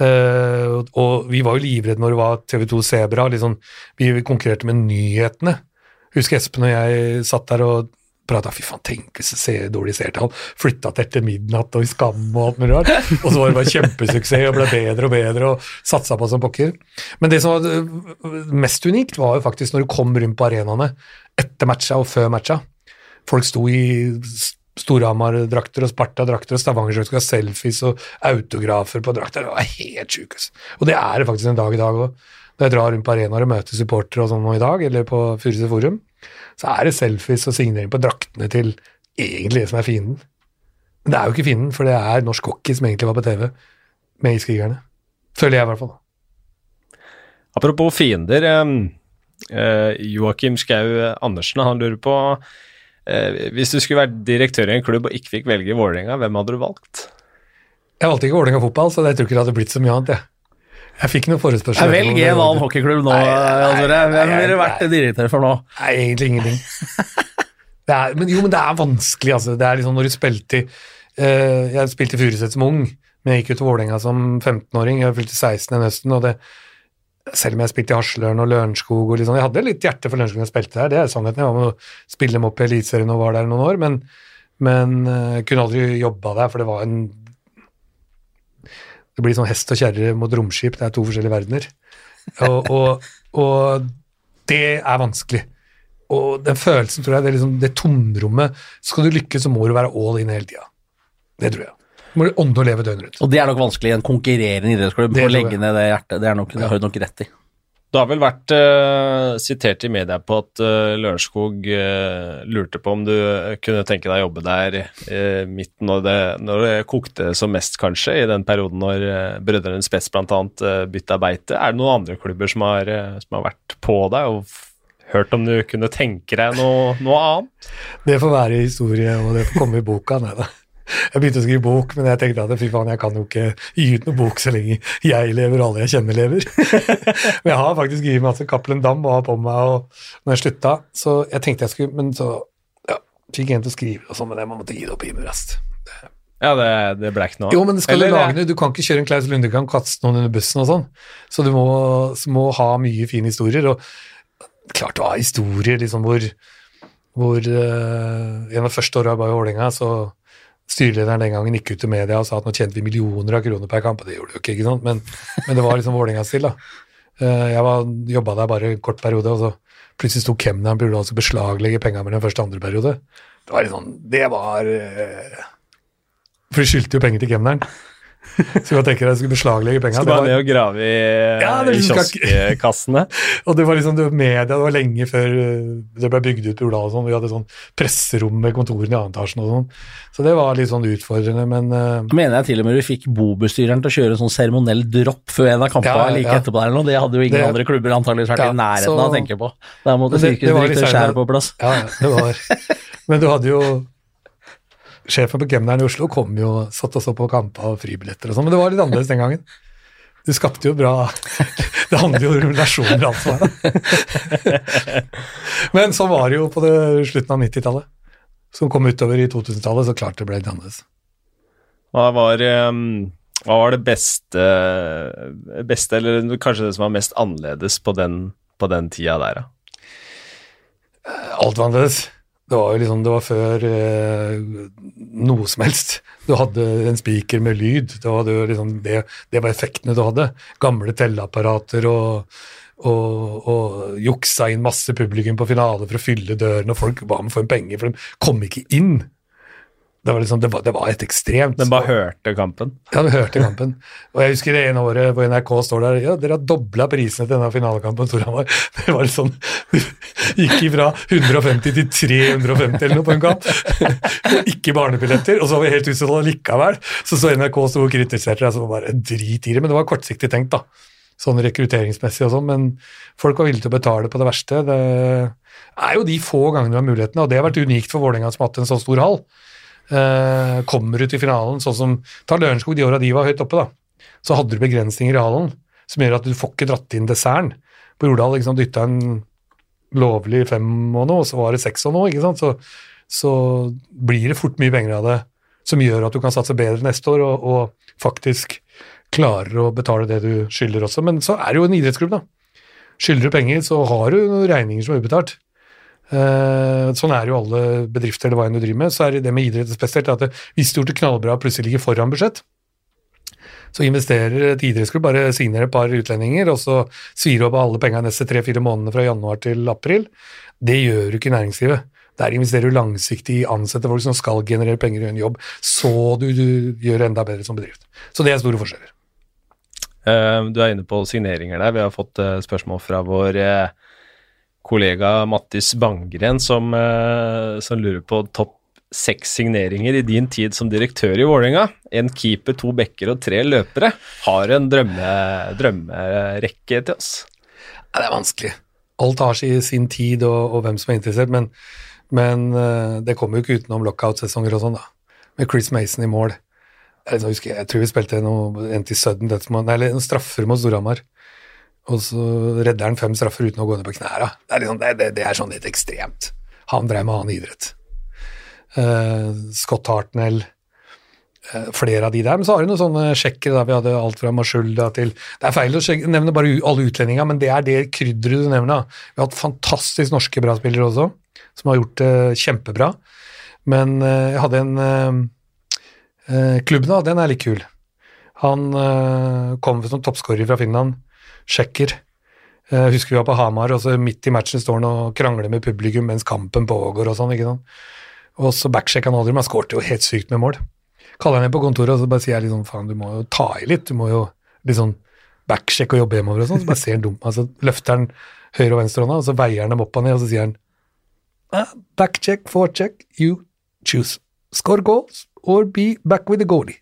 B: Uh, og vi var jo livredde når det var TV2 Sebra. Liksom, vi konkurrerte med nyhetene. Husker Espen og jeg satt der og prata fy faen, tenk hvis se, dårlig seertall. Flytta til etter midnatt og i Skam og alt mulig rart. Og så var det bare kjempesuksess og ble bedre og bedre og satsa på som pokker. Men det som var øh, mest unikt, var jo faktisk når du kom rundt på arenaene etter matcha og før matcha. Folk sto i Storhamar-drakter og Sparta-drakter og Stavanger-drakter og selfies og autografer på drakter. Det var helt sjukest. Og det er det faktisk en dag i dag òg. Når jeg drar rundt på arenaer og møter supportere og sånn i dag, eller på Furuset Forum, så er det selfies og signering på draktene til egentlig det som er fienden. Men det er jo ikke fienden, for det er norsk hockey som egentlig var på TV med Iskrigerne. Føler jeg, i hvert fall.
A: Apropos fiender. Eh, Joakim Skau Andersen han lurer på eh, Hvis du skulle vært direktør i en klubb og ikke fikk velge Vålerenga, hvem hadde du valgt?
B: Jeg valgte ikke Vålerenga fotball, så jeg tror ikke det hadde blitt så mye annet. Jeg. Jeg fikk noen forespørsler.
C: Velg en annen hockeyklubb nå. Hvem ville vært direktør for nå?
B: Nei, egentlig ingenting. Er, men, jo, men det er vanskelig, altså. Det er liksom når du spilte i uh, Jeg spilte i Furuset som ung, men jeg gikk ut til Vålerenga som 15-åring. Jeg fylte 16 den høsten, og det, selv om jeg spilte i Hasløren og Lørenskog og sånn, Jeg hadde litt hjerte for Lørenskog da jeg spilte der, det er sannheten. Jeg var med å spille dem opp i Eliteserien og var der noen år, men, men uh, kunne aldri jobba der, for det var en Det blir sånn hest og kjerre mot romskip, det er to forskjellige verdener. Og, og, og det er vanskelig. Og den følelsen, tror jeg, det, liksom, det tomrommet Skal du lykkes, så må du være all in hele tida. Det tror jeg. Du ånde og leve døgnet rundt.
C: Og det er nok vanskelig i en konkurrerende idrettsklubb
B: Det
C: å legge ned det hjertet. Det, er nok, det har du nok rett i.
A: Du har vel vært uh, sitert i media på at uh, Lørenskog uh, lurte på om du kunne tenke deg å jobbe der uh, midt når det, når det kokte som mest, kanskje, i den perioden når uh, Brødrene Spets bl.a. Uh, bytta beite. Er det noen andre klubber som har, som har vært på deg og f hørt om du kunne tenke deg noe, noe annet?
B: Det får være historie, og det får komme i boka. Nei da. Jeg begynte å skrive bok, men jeg tenkte at fy faen, jeg kan jo ikke gi ut noen bok så lenge jeg lever og alle jeg kjenner lever. men jeg har faktisk gitt meg at Cappelen Dam var på meg og når jeg slutta, så jeg tenkte jeg skulle Men så ja, fikk jeg en til å skrive og sånn, men jeg måtte gi det opp i meg raskt.
A: Ja, det, det ble ikke noe.
B: Jo, men skal
A: Eller,
B: du lage noe, du kan ikke kjøre en Klaus Lundekamp, kaste noen under bussen og sånn, så du må, må ha mye fine historier. og klart du har historier liksom hvor, hvor uh, En av første åra jeg var i Vålerenga, så styrelederen den gangen gikk ut til media og sa at nå tjente vi millioner av kroner per kamp, og det gjorde de jo ikke, ikke sant? Men, men det var liksom Vålerengas stil. da. Uh, jeg jobba der bare en kort periode, og så plutselig sto kemneren på burde og beslaglegge penga mellom første og andre periode. Det var sånn Det var uh, For de skyldte jo penger til kemneren. Så man tenke deg skulle beslaglegge penga.
A: Skal bare ned og grave i,
B: Ja,
A: i kioskkassene.
B: Og det var liksom det var media, det var lenge før uh, det ble bygd ut på Urdal og sånn. Vi hadde sånn presserom med kontorene i andre etasjen og sånn. Så det var litt sånn utfordrende, men uh,
C: Mener jeg til og med du fikk Bo-bestyreren til å kjøre en sånn seremoniell dropp før en av kampene
B: Ja,
C: like
B: ja.
C: etterpå der eller noe. Det hadde jo ingen
B: Det-
C: andre klubber antakeligvis vært
B: Ja,
C: i nærheten
B: så-
C: av å tenke på. Der måtte sirkusdirektør skjære på plass.
B: ja, ja, det var Men du hadde jo Sjefen på Kemneren i Oslo kom jo satt og så på kamper og fribilletter og sånn, men det var litt annerledes den gangen. Du skapte jo bra Det handler jo om relasjoner, alt som er da. Men sånn var det jo på det, slutten av 90-tallet. Som kom utover i 2000-tallet, så klart det ble litt annerledes.
A: Hva var, eh, hva var det beste, beste, eller kanskje det som var mest annerledes på den, på den tida der, da?
B: Alt var annerledes. Det var jo liksom, det var før eh, noe som helst. Du hadde en spiker med lyd. Det var, det, liksom, det, det var effektene du hadde. Gamle telleapparater og, og, og juksa inn masse publikum på finale for å fylle døren, og folk ba om å få en penger, for de kom ikke inn. Det var, liksom, det var, det var et ekstremt
A: Den bare hørte kampen.
B: Ja, den hørte kampen. Og jeg husker det ene året hvor NRK står der Ja, dere har dobla prisene til denne finalekampen, Storhamar. Det var sånn Gikk ifra 150 til 350 eller noe på en kamp. Ikke barnebilletter. Og så var vi helt utsolgt likevel. Så så NRK sto og kritiserte deg, så bare drit i det. Men det var kortsiktig tenkt, da. Sånn rekrutteringsmessig og sånn. Men folk var villige til å betale på det verste. Det er jo de få gangene du har mulighetene, og det har vært unikt for Vålerenga som har hatt en så stor hall eh, kommer ut i finalen, sånn som Ta Lørenskog de åra de var høyt oppe, da. Så hadde du begrensninger i hallen som gjør at du får ikke dratt inn desserten. På Jordal liksom, dytta en lovlig fem og noe, og så var det seks og noe, ikke sant. Så, så blir det fort mye penger av det som gjør at du kan satse bedre neste år, og, og faktisk klarer å betale det du skylder også. Men så er det jo en idrettsklubb, da. Skylder du penger, så har du regninger som er ubetalt. Eh, sånn er jo alle bedrifter eller hva enn du driver med. Så er det med idrett spesielt at hvis du gjort det knallbra og plutselig ligger foran budsjett, så investerer et idrettsklubb, bare signerer et par utlendinger, og så svir opp alle pengene neste tre-fire månedene fra januar til april. Det gjør du ikke i næringslivet. Der investerer du langsiktig i ansette folk som skal generere penger og en jobb, så du, du gjør enda bedre som bedrift. Så det er store forskjeller.
A: Uh, Du er inne på signeringer der. Vi har fått uh, spørsmål fra vår eh, kollega Mattis Bangren, som, eh, som lurer på topp seks signeringer i din tid som direktør i Vålerenga. En keeper, to bekker og tre løpere. Har en drømme, drømmerekke til oss.
B: Ja, det er vanskelig. Alt har sin, sin tid og, og hvem som er interessert, men, men eh, det kommer jo ikke utenom lockout-sesonger og sånn, da. Med Chris Mason i mål. Jeg, husker, jeg tror vi spilte noe endte i sudden death, eller noen straffer mot Storhamar. Og så redder han fem straffer uten å gå ned på knærne. Det liksom, det, det, det er sånn litt ekstremt. Han drev med annen idrett. Uh, Scott Hartnell, eh, flere av de der. Men så har du noen sånne sjekkere. Vi hadde alt fra Mashulda til Det er feil å nevne bare alle utlendinga, men det er det krydderet du nevner. Vi har hatt fantastisk norske bra spillere også, som har gjort det kjempebra. Men eh, jeg hadde en eh, da, den er litt kul. Han kom som toppskårer fra Finland, sjekker. Jeg husker vi var på Hamar, og så midt i matchen står han og krangler med publikum mens kampen pågår og sånn, ikke sant. Og så backsjekka han aldri, men han skårte jo helt sykt med mål. Kaller han ned på kontoret, og så bare sier jeg liksom faen, du må jo ta i litt, du må jo litt sånn backsjekke og jobbe hjemover og sånn, så bare ser han dum, altså løfter han høyre og venstre hånda, og så veier han dem opp og ned, og så sier han ah, backcheck, forecheck, you choose. Score goals or be back with the goalie.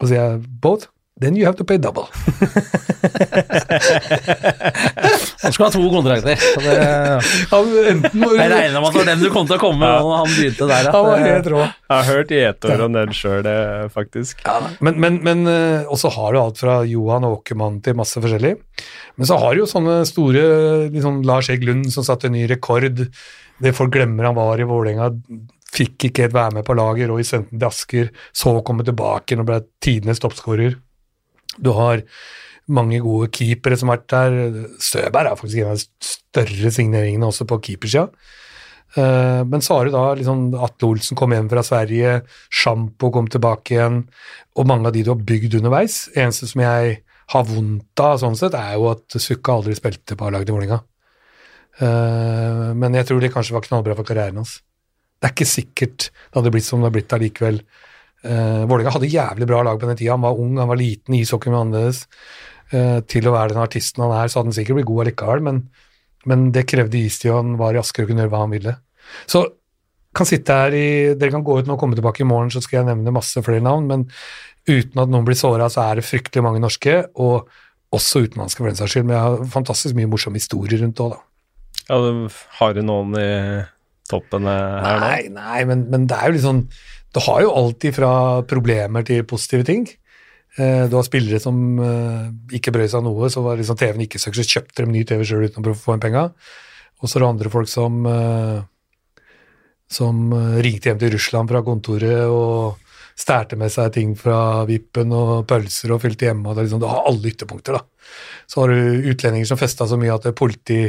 B: Og så sier jeg both, then you have to pay double.
C: Han skulle ha to kontrakter. Det,
B: Han, enten
C: jeg regner med at det var den du kom til å komme med når han begynte der. at
B: han var helt rå.
A: Jeg har hørt gjetord om den sjøl, faktisk.
B: Men, men, men eh, også har du alt fra Johan Åkermann til masse forskjellig. Men så har du jo sånne store liksom Lars Egg Lund som satte en ny rekord. Det folk glemmer han var i Vålerenga. Fikk ikke helt være med på laget. Roy Svendsen til Asker. Så komme tilbake og ble tidenes toppskårer. Du har mange gode keepere som har vært der. Støberg er faktisk en av de større signeringene også på keepersida. Eh, men så har du da liksom Atle Olsen kom hjem fra Sverige, Sjampo kom tilbake igjen, og mange av de du har bygd underveis. Eneste som jeg har vondt av sånn sett, er jo at Sukka aldri spilte på A-laget til Vålerenga. Eh, men jeg tror det kanskje var knallbra for karrieren hans. Det er ikke sikkert det hadde blitt som det har blitt allikevel. Uh, Vålerenga hadde jævlig bra lag på den tida. Han var ung, han var liten, ishockeyen var annerledes. Uh, til å være den artisten han er, så hadde han sikkert blitt god allikevel, men, men det krevde istid, og han var i Asker og kunne gjøre hva han ville. Så kan sitte her i Dere kan gå ut nå og komme tilbake i morgen, så skal jeg nevne masse flere navn, men uten at noen blir såra, så er det fryktelig mange norske, og også utenlandske for den saks skyld. Men jeg har fantastisk mye morsomme historier rundt òg, da.
A: Ja, har du noen i toppen eh, her nå?
B: Nei, nei, men, men det er jo litt sånn Det har jo alltid fra problemer til positive ting. Eh, du har spillere som eh, ikke brød seg noe, så var liksom TV-en ikke så kjøpte dem ny TV sjøl uten å få inn penga. Og så er det andre folk som eh, som ringte hjem til Russland fra kontoret og stærte med seg ting fra vippen og pølser og fylte hjemme. og det liksom, Du har alle ytterpunkter, da. Så har du utlendinger som festa så mye at politi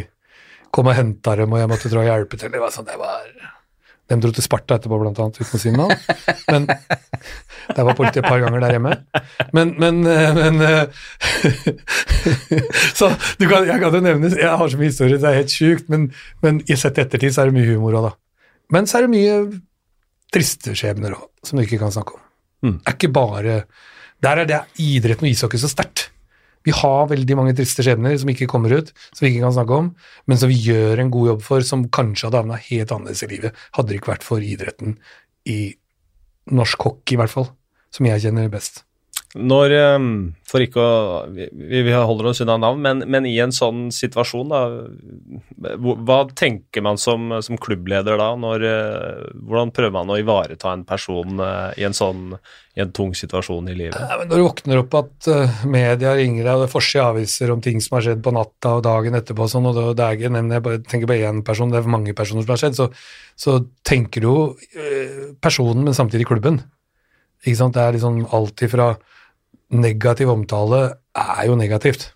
B: kom og henta dem, og jeg måtte dra og hjelpe til. Det var sånn, det var... De dro til Sparta etterpå, blant annet, uten å si navn. Men der var politiet et par ganger der hjemme. Men, men, eh, men eh, Så du kan, jeg kan jo nevne Jeg har så mye historier, det er helt sjukt, men, men i sett ettertid så er det mye humor òg, da. Men så er det mye triste skjebner òg, som du ikke kan snakke om.
A: Mm.
B: Det er ikke bare Der er det idretten og ishockey så sterkt. Vi har veldig mange triste skjebner som ikke kommer ut, som vi ikke kan snakke om, men som vi gjør en god jobb for, som kanskje hadde havna helt annerledes i livet, hadde det ikke vært for idretten i norsk hockey, i hvert fall, som jeg kjenner best.
A: Når, eh, for ikke å Vi, vi holder oss unna navn, men, men i en sånn situasjon, da Hva tenker man som, som klubbleder da? Når, eh, hvordan prøver man å ivareta en person eh, i en sånn i en tung situasjon i livet?
B: Ja, når du våkner opp at uh, media ringer deg, og det er forside aviser om ting som har skjedd på natta og dagen etterpå, og sånn, og det er ikke nevner jeg tenker på én person, det er mange personer som har skjedd, så, så tenker du jo eh, personen, men samtidig klubben. Ikke sant? Det er liksom alt ifra negativ omtale er jo negativt.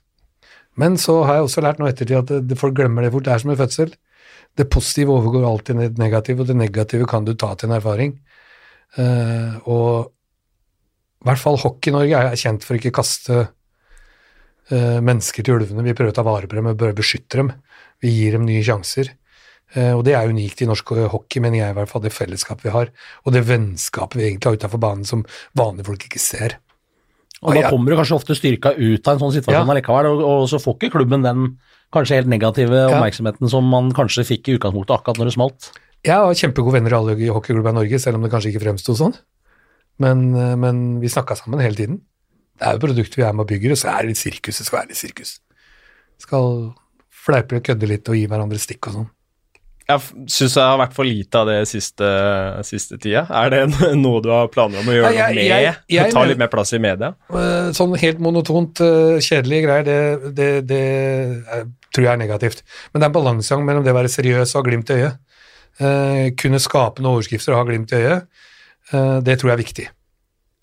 B: Men så har jeg også lært nå ettertid at det, folk glemmer det fort. Det er som en fødsel. Det positive overgår alltid det negative, og det negative kan du ta til en erfaring. Uh, og i hvert fall Hockey-Norge er kjent for ikke kaste uh, mennesker til ulvene. Vi prøver å ta vare på dem og beskytte dem. Vi gir dem nye sjanser. Eh, og det er unikt i norsk hockey, mener jeg i hvert fall, det fellesskapet vi har. Og det vennskapet vi egentlig har utafor banen som vanlige folk ikke ser.
C: Og da kommer du kanskje ofte styrka ut av en sånn situasjon
B: Ja.
C: allikevel, og, og så får ikke klubben den kanskje helt negative
B: Ja.
C: oppmerksomheten som man kanskje fikk i utgangspunktet akkurat når det smalt.
B: Jeg har kjempegode venner i alle hockeyklubber i Norge, selv om det kanskje ikke fremsto sånn. Men, eh, men vi snakka sammen hele tiden. Det er jo produktet vi er med og bygger, og så er det litt sirkus. Det skal være litt sirkus. Skal fleipe og kødde litt og gi hverandre stikk og sånn.
A: Jeg syns jeg har vært for lite av det siste, siste tida. Er det noe du har planer om å gjøre noe med?
B: jeg- jeg
A: Ta litt mer plass i media?
B: Eh, Sånn helt monotont, eh, kjedelige greier, det, det, det er, tror jeg er negativt. Men det er en balansegang mellom det å være seriøs og ha glimt i øyet. Eh, kunne skape noen overskrifter og ha glimt i øyet, eh, det tror jeg er viktig.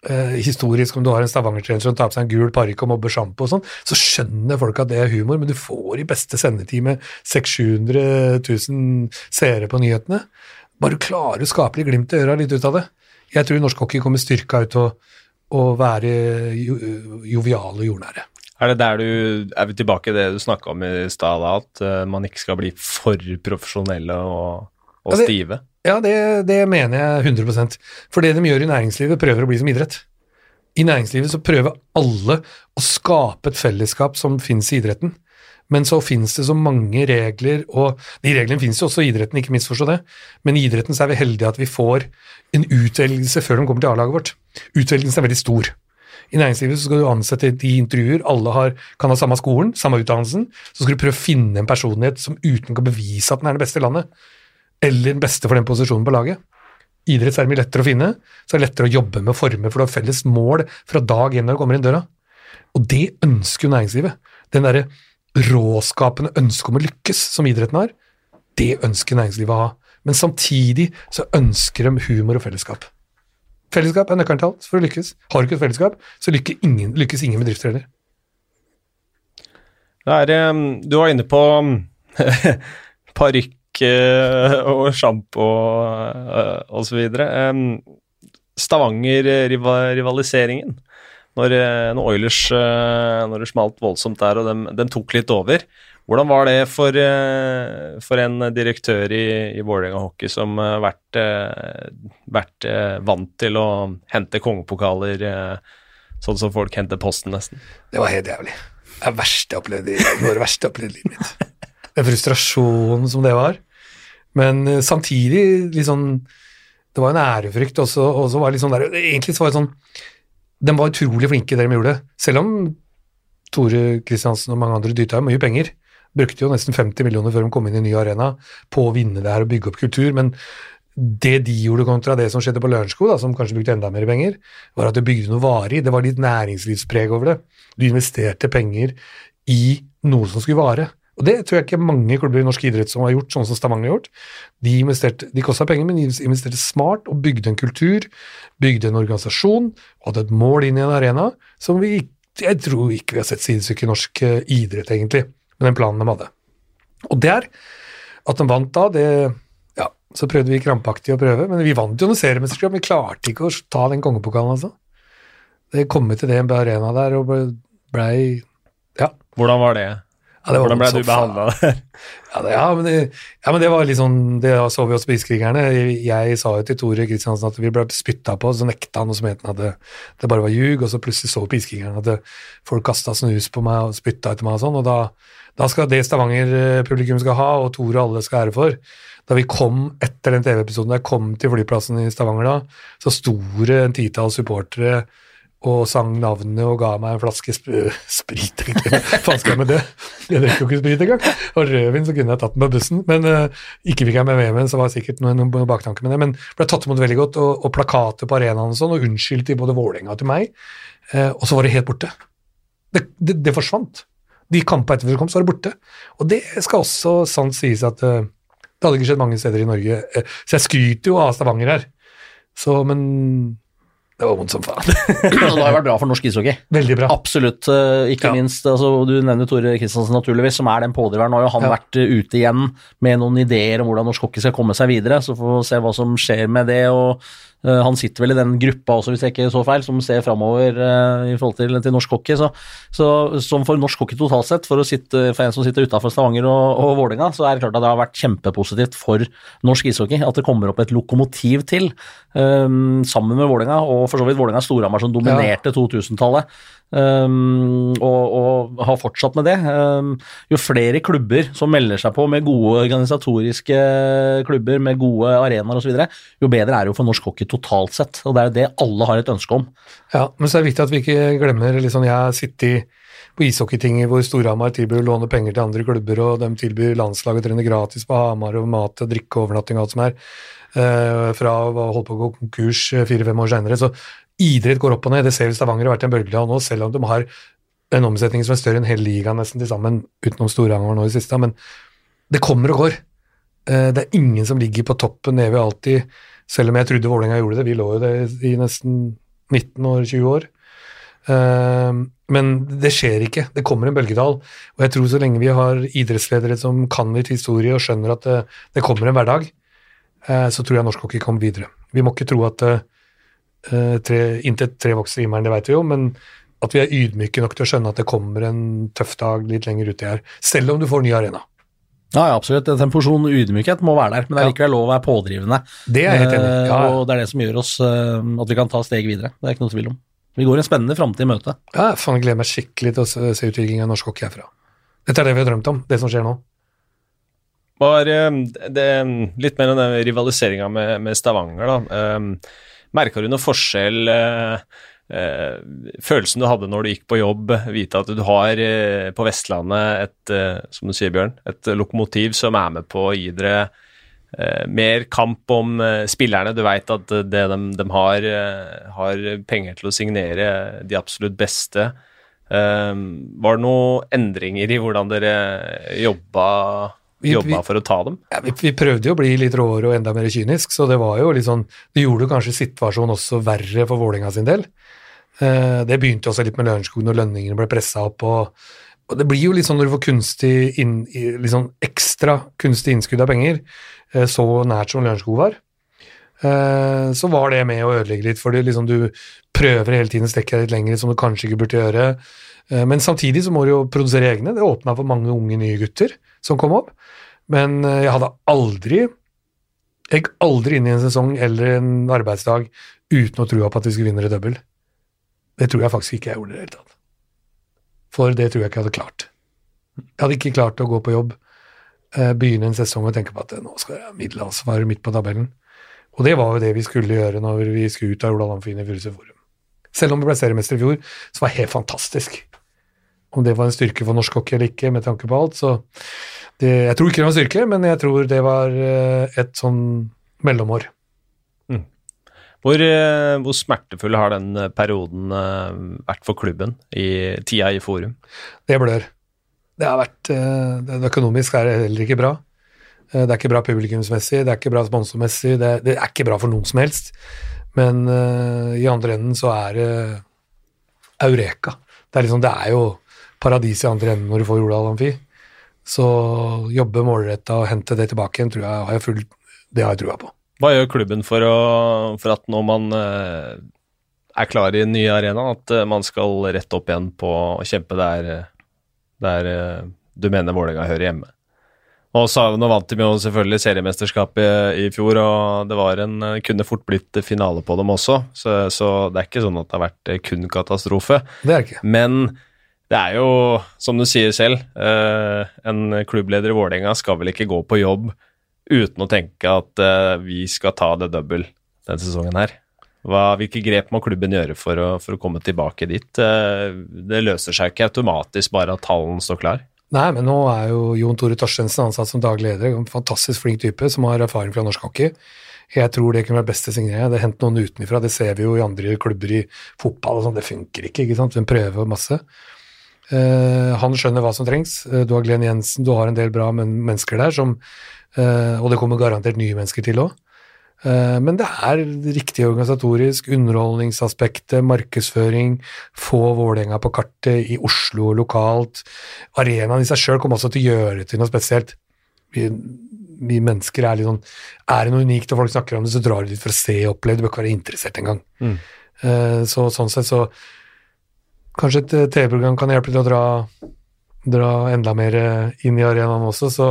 B: Eh, historisk, om du har en Stavanger-trener som tar på seg en gul parykk og mobber sjampo og sånn, så skjønner folk at det er humor, men du får i beste sendetid med 600 000-700 000 seere på nyhetene. Bare du klarer å skape litt glimt i øra litt ut av det. Jeg tror norsk hockey kommer styrka ut av å, være jo, joviale og jordnære.
A: Er det der du Er vi tilbake i det du snakka om i stad, at uh, man ikke skal bli for profesjonelle og, og
B: Ja, det-
A: stive?
B: Ja, det, det mener jeg 100% For det de gjør i næringslivet, prøver å bli som idrett. I næringslivet så prøver alle å skape et fellesskap som finnes i idretten. Men så finnes det så mange regler, og de reglene finnes jo også i idretten, ikke misforstå det, men i idretten så er vi heldige at vi får en utvelgelse før de kommer til A-laget vårt. Utvelgelsen er veldig stor. I næringslivet så skal du ansette de intervjuer, alle har, kan ha samme skolen, samme utdannelsen, så skal du prøve å finne en personlighet som uten kan bevise at den er det beste i landet, eller den beste for den posisjonen på laget. Idrett er mye lettere å finne, så er det lettere å jobbe med former, for du har felles mål fra dag én når du kommer inn døra. Og det ønsker jo næringslivet. Den derre råskapende ønsket om å lykkes som idretten har, det ønsker næringslivet å ha. Men samtidig så ønsker de humor og fellesskap. Fellesskap er nøkkelen til alt for å lykkes. Har du ikke et fellesskap, så lykkes ingen, lykkes ingen bedrifter heller.
A: Det er, um, du var inne på um, parykk eh, og sjampo og osv. videre. Stavanger-rivaliseringen. Når, eh, når Oilers eh, når det smalt voldsomt der og dem, dem tok litt over. Hvordan var det for, eh, for en direktør i, i Vålerenga hockey som har vært, eh, vært eh, vant til å hente kongepokaler eh, sånn som folk henter posten, nesten?
B: Det var helt jævlig. Det er verste jeg opplevde i det var det verste jeg opplevde i livet mitt. Den frustrasjonen som det var. Men eh, samtidig sånn Det var en ærefrykt og så var det sånn der Egentlig så var det sånn De var utrolig flinke det de gjorde. Selv om Tore Kristiansen og mange andre dytta jo mye penger. Brukte jo nesten 50 millioner før de kom inn i ny arena på å vinne det her og bygge opp kultur. Men det de gjorde kontra det som skjedde på Lørenskog, som kanskje brukte enda mer penger, var at de bygde noe varig. Det var litt næringslivspreg over det. Du investerte penger i noe som skulle vare. Og det tror jeg ikke mange klubber i norsk idrett som har gjort, sånn som Stavanger har gjort. De, investerte, de kosta penger, men de investerte smart og bygde en kultur, bygde en organisasjon og hadde et mål inn i en arena som vi jeg tror ikke vi har sett sidestykke i norsk eh, idrett, egentlig, med den planen de hadde. Og der, at de vant da, det Ja, så prøvde vi krampaktig å prøve, men vi vant jo noen seriemesterskap, vi klarte ikke å ta den kongepokalen, altså. Det kom til det på arena der og ble- Ja.
A: Hvordan var det?
B: Ja
A: Hvordan ble du behandla der?
B: Ja, ja, men det, ja, men det var litt sånn Det så vi også på Iskrigerne. Jeg, jeg sa jo til Tore Kristiansen at vi ble spytta på, så nekta han, og mente han at det, det bare var ljug, og så plutselig så Spisekrigerne at det, folk kasta snus på meg og spytta etter meg og sånn, og da, da skal det Stavanger-publikum skal ha, og Tore og alle skal ære for. Da vi kom etter den TV-episoden, da jeg kom til flyplassen i Stavanger da, så sto det en titalls supportere og sang navnet og ga meg en flaske sp sprit, egentlig. jeg. faen skal jeg med det? Jeg drikker jo ikke sprit engang. Og rødvin, så kunne jeg tatt den på bussen. Men uh, ikke fikk jeg med meg, så var det sikkert noen, noen baktanke med det. Men ble tatt imot veldig godt, og, og plakater på arenaen og sånn, og unnskyldte i både Vålerenga til meg. Uh, og så var det helt borte. Det, det, det forsvant. De kampene at vi kom, så var det borte. Og det skal også sant sies at uh, det hadde ikke skjedd mange steder i Norge. Så jeg skryter jo av Stavanger her. Så, men det var vondt som faen.
C: Og det har vært bra for norsk ishockey.
B: Veldig bra.
C: Absolutt. eh, Ikke
B: Ja.
C: minst altså, Du nevner Tore Kristiansen naturligvis, som er den pådriveren. Nå har jo han
B: Ja.
C: vært eh, ute igjen med noen ideer om hvordan norsk hockey skal komme seg videre. Så får vi se hva som skjer med det. og Han sitter vel i den gruppa også, hvis jeg ikke så feil, som ser framover i forhold til, til norsk hockey. Så, så som for norsk hockey totalt sett, for, å sitte, for en som sitter utafor Stavanger og, og Vålerenga, så er det klart at det har vært kjempepositivt for norsk ishockey at det kommer opp et lokomotiv til, um, sammen med Vålerenga, og for så vidt Vålerenga Storhamar som dominerte 2000-tallet. Um, og, og har fortsatt med det. Um, jo flere klubber som melder seg på med gode organisatoriske klubber, med gode arenaer osv., jo bedre er det jo for norsk hockey totalt sett. Og det er jo det alle har et ønske om.
B: Ja, men så er det viktig at vi ikke glemmer liksom, Jeg har sittet på ishockeytinget hvor Storhamar tilbyr å låne penger til andre klubber, og de tilbyr landslaget å trene gratis på Hamar og mat og drikke og overnatting og alt som er, eh, fra å holde på å gå konkurs eh, fire-fem år senere. Så idrett går opp og ned. Det ser vi Stavanger har vært en bølge av nå, selv om de har en omsetning som er større enn hele ligaen nesten til sammen, utenom Storhamar nå i siste. Men det kommer og går. Eh, Det er ingen som ligger på toppen evig alltid, selv om jeg trodde Vålerenga gjorde det. Vi lå jo det i nesten 19 år, 20 år. Eh, men det skjer ikke. Det kommer en bølgedal. Og jeg tror så lenge vi har idrettsledere som kan litt historie og skjønner at det, det kommer en hverdag, eh, så tror jeg norsk hockey kommer videre. Vi må ikke tro at eh, tre, intet tre vokser i himmelen, det vet vi jo, men at vi er ydmyke nok til å skjønne at det kommer en tøff dag litt lenger uti her, selv om du får ny arena.
C: Ja, ja, absolutt. En porsjon ydmykhet må være der, men det er likevel lov å være pådrivende.
B: Det er helt enig.
C: Eh,
B: Ja,
C: Og det er det som gjør oss eh, at vi kan ta steg videre. Det er ikke noe tvil om. Vi går en spennende framtid i møte.
B: ja, faen, jeg gleder meg skikkelig til å se, utviklingen av norsk hockey herfra. Dette er det vi har drømt om, det som skjer nå.
A: Var eh, det litt mer enn den rivaliseringa med, med Stavanger, da. Um, Merka du noe forskjell Følelsen du hadde når du gikk på jobb, vite at du har eh, på Vestlandet et, eh, som du sier, Bjørn, et lokomotiv som er med på å gi dere eh, mer kamp om eh, spillerne. Du veit at det de, de har, eh, har penger til å signere de absolutt beste. Var det noen endringer i hvordan dere jobba,
B: Vi-
A: jobba for å ta dem?
B: Ja, vi, vi prøvde jo å bli litt råere og enda mer kynisk, så det var jo litt sånn Det gjorde kanskje situasjonen også verre for Vålerenga sin del. Eh, det begynte også litt med Lørenskog når lønningene ble pressa opp. Og, og det blir jo litt sånn når du får kunstig inn, liksom ekstra kunstig innskudd av penger, eh, så nært som Lørenskog var, eh, så var det med å ødelegge litt, fordi liksom du prøver hele tiden å strekke deg litt lenger, som du kanskje ikke burde gjøre. Men samtidig så må du jo produsere egne. Det åpna for mange unge nye gutter som kom opp. Men jeg hadde aldri Jeg gikk aldri inn i en sesong eller en arbeidsdag uten å tro på at vi skulle vinne det double. Det tror jeg faktisk ikke jeg gjorde i det hele tatt. For det tror jeg ikke jeg hadde klart. Jeg hadde ikke klart å gå på jobb, eh, begynne en sesong og tenke på at eh, nå skal jeg ha middelansvar midt på tabellen. Og det var jo det vi skulle gjøre når vi skulle ut av Ola Amfin i Furuset Forum. Selv om vi ble seriemester i fjor, så var det helt fantastisk. Om det var en styrke for norsk hockey eller ikke, med tanke på alt, så det, Jeg tror ikke det var en styrke, men jeg tror det var eh, et sånn mellomår.
A: Hvor, eh, hvor smertefull har den eh, perioden eh, vært for klubben i tida i forum?
B: Det blør. Det har vært det Økonomisk er det heller ikke bra. Det er ikke bra publikumsmessig, det er ikke bra sponsormessig, det, det er ikke bra for noen som helst. Men uh, i andre enden så er det eureka. Det er, liksom, det er jo paradis i andre enden når du får Jordal Amfi. Så jobbe målretta og hente det tilbake igjen, tror jeg har jeg full, det har jeg trua på.
A: Hva gjør klubben for, å, for at når man eh, er klar i den nye arenaen, at eh, man skal rett opp igjen på å kjempe der, der eh, du mener Vålerenga hører hjemme? Og så, Nå vant de jo selvfølgelig seriemesterskapet i fjor, og det var en, kunne fort blitt finale på dem også, så, så det er ikke sånn at det har vært kun katastrofe.
B: Det er ikke.
A: Men det er jo, som du sier selv, eh, en klubbleder i Vålerenga skal vel ikke gå på jobb uten å tenke at uh, vi skal ta det double denne sesongen her. Hva, hvilke grep må klubben gjøre for å, for å komme tilbake dit? Uh, det løser seg ikke automatisk bare at tallen står klar.
B: Nei, men nå er jo Jon Tore Torstensen ansatt som daglig leder, en fantastisk flink type som har erfaring fra norsk hockey. Jeg tror det kunne vært beste signering. Det er hentet noen utenfra, det ser vi jo i andre klubber i fotball sånn, det funker ikke, ikke sant. Hun prøver masse. Eh, han skjønner hva som trengs. Eh, du har Glenn Jensen, du har en del bra men mennesker der som eh, Og det kommer garantert nye mennesker til òg. Men det er riktig organisatorisk, underholdningsaspektet, markedsføring, få Vålerenga på kartet i Oslo lokalt. Arenaen i seg sjøl kommer også til å gjøre til noe spesielt. Vi, vi mennesker er litt sånn Er det noe unikt og folk snakker om det, så drar du dit for å se og oppleve, du bør ikke være interessert engang.
A: Mm.
B: Så sånn sett så Kanskje et eh, TV-program kan hjelpe til å dra, dra enda mer eh, inn i arenaen også, så,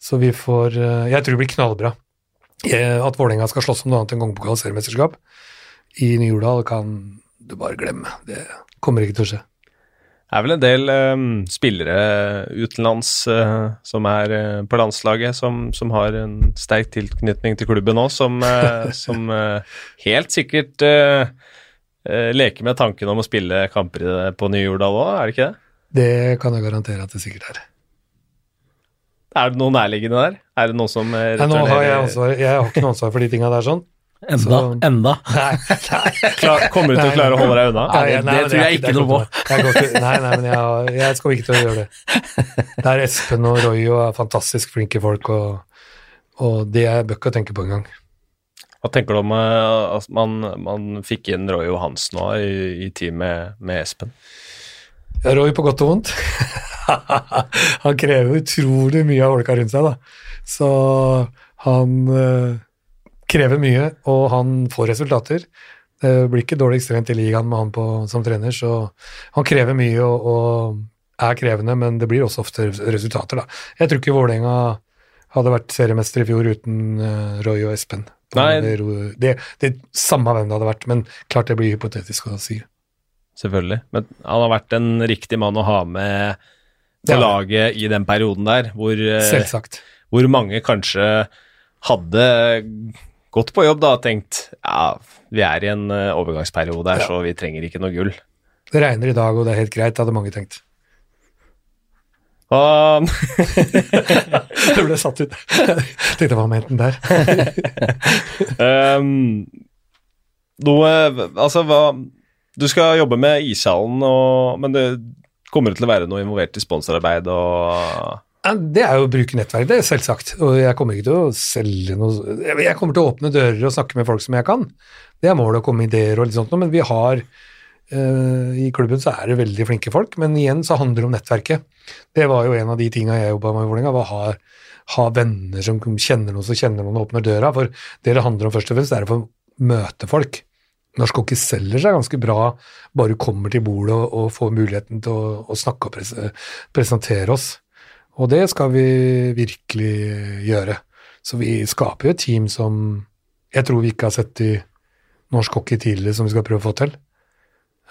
B: så vi får eh, Jeg tror det blir knallbra. At Vålerenga skal slåss om noe annet enn gangpokal seriemesterskap i Ny-Jordal, kan du bare glemme. Det kommer ikke til å skje.
A: Det er vel en del eh, spillere utenlands eh, som er eh, på landslaget, som, som har en sterk tilknytning til klubben nå, som, eh, som helt sikkert eh, eh, med tanken om å spille kamper i det på Ny-Jordal òg, er det ikke det?
B: Det kan jeg garantere at det sikkert er.
A: Er det noe nærliggende der? Er det noen som returnerer?
B: Nei, nå har jeg, ansvar, jeg har ikke noe ansvar for de tinga der sånn.
C: Enda.
B: Så-
C: enda.
B: Nei, nei.
A: Klar, Kommer du til å klare å holde deg unna?
C: Nei, det-
B: nei, men
C: tror jeg
B: jeg
C: ikke noe på.
B: Jeg går ikke- Nei, nei, men jeg, jeg skal ikke til å gjøre det. Det er Espen og Roy og er fantastisk flinke folk, og, og det er bøkk å tenke på engang.
A: Hva tenker du om eh, at man, man fikk inn Roy Johansen nå i, i team med, med Espen?
B: Roy på godt og vondt. han krever utrolig mye av folka rundt seg, da. Så han øh, krever mye, og han får resultater. Det blir ikke dårlig ekstremt i ligaen med han på, som trener, så han krever mye og, og er krevende, men det blir også ofte resultater, da. Jeg tror ikke Vålerenga hadde vært seriemester i fjor uten eh, Roy og Espen.
A: Nei.
B: Det, det, det samme hvem det hadde vært, men klart det blir hypotetisk å si.
A: Selvfølgelig. Men han har vært en riktig mann å ha med på
B: Ja.
A: laget i den perioden der, hvor, eh,
B: Selvsagt.
A: hvor mange kanskje hadde gått på jobb da og tenkt ja, vi er i en eh, overgangsperiode her,
B: Ja.
A: så vi trenger ikke noe gull.
B: Det regner i dag, og det er helt greit, hadde mange tenkt.
A: Og
B: Det ble satt ut. Jeg Tenkte hva mente han der?
A: um, noe Altså, hva Du skal jobbe med ishallen, og, men det kommer det til å være noe involvert i sponsorarbeid og
B: Det er jo å bruke nettverk, det selvsagt. Og jeg kommer ikke til å selge noe Jeg kommer til å åpne dører og snakke med folk som jeg kan. Det er målet å komme med ideer og litt sånt men vi har I klubben så er det veldig flinke folk, men igjen så handler det om nettverket. Det var jo en av de tinga jeg jobba med i Vålerenga, var å ha, ha venner som kjenner noen som kjenner noen og åpner døra. For det det handler om først og fremst, er å få møte folk. Norsk hockey selger seg ganske bra bare du kommer til bordet og, og får muligheten til å, å snakke og pres presentere oss. Og det skal vi virkelig gjøre. Så vi skaper jo et team som jeg tror vi ikke har sett i norsk hockey tidligere, som vi skal prøve å få til.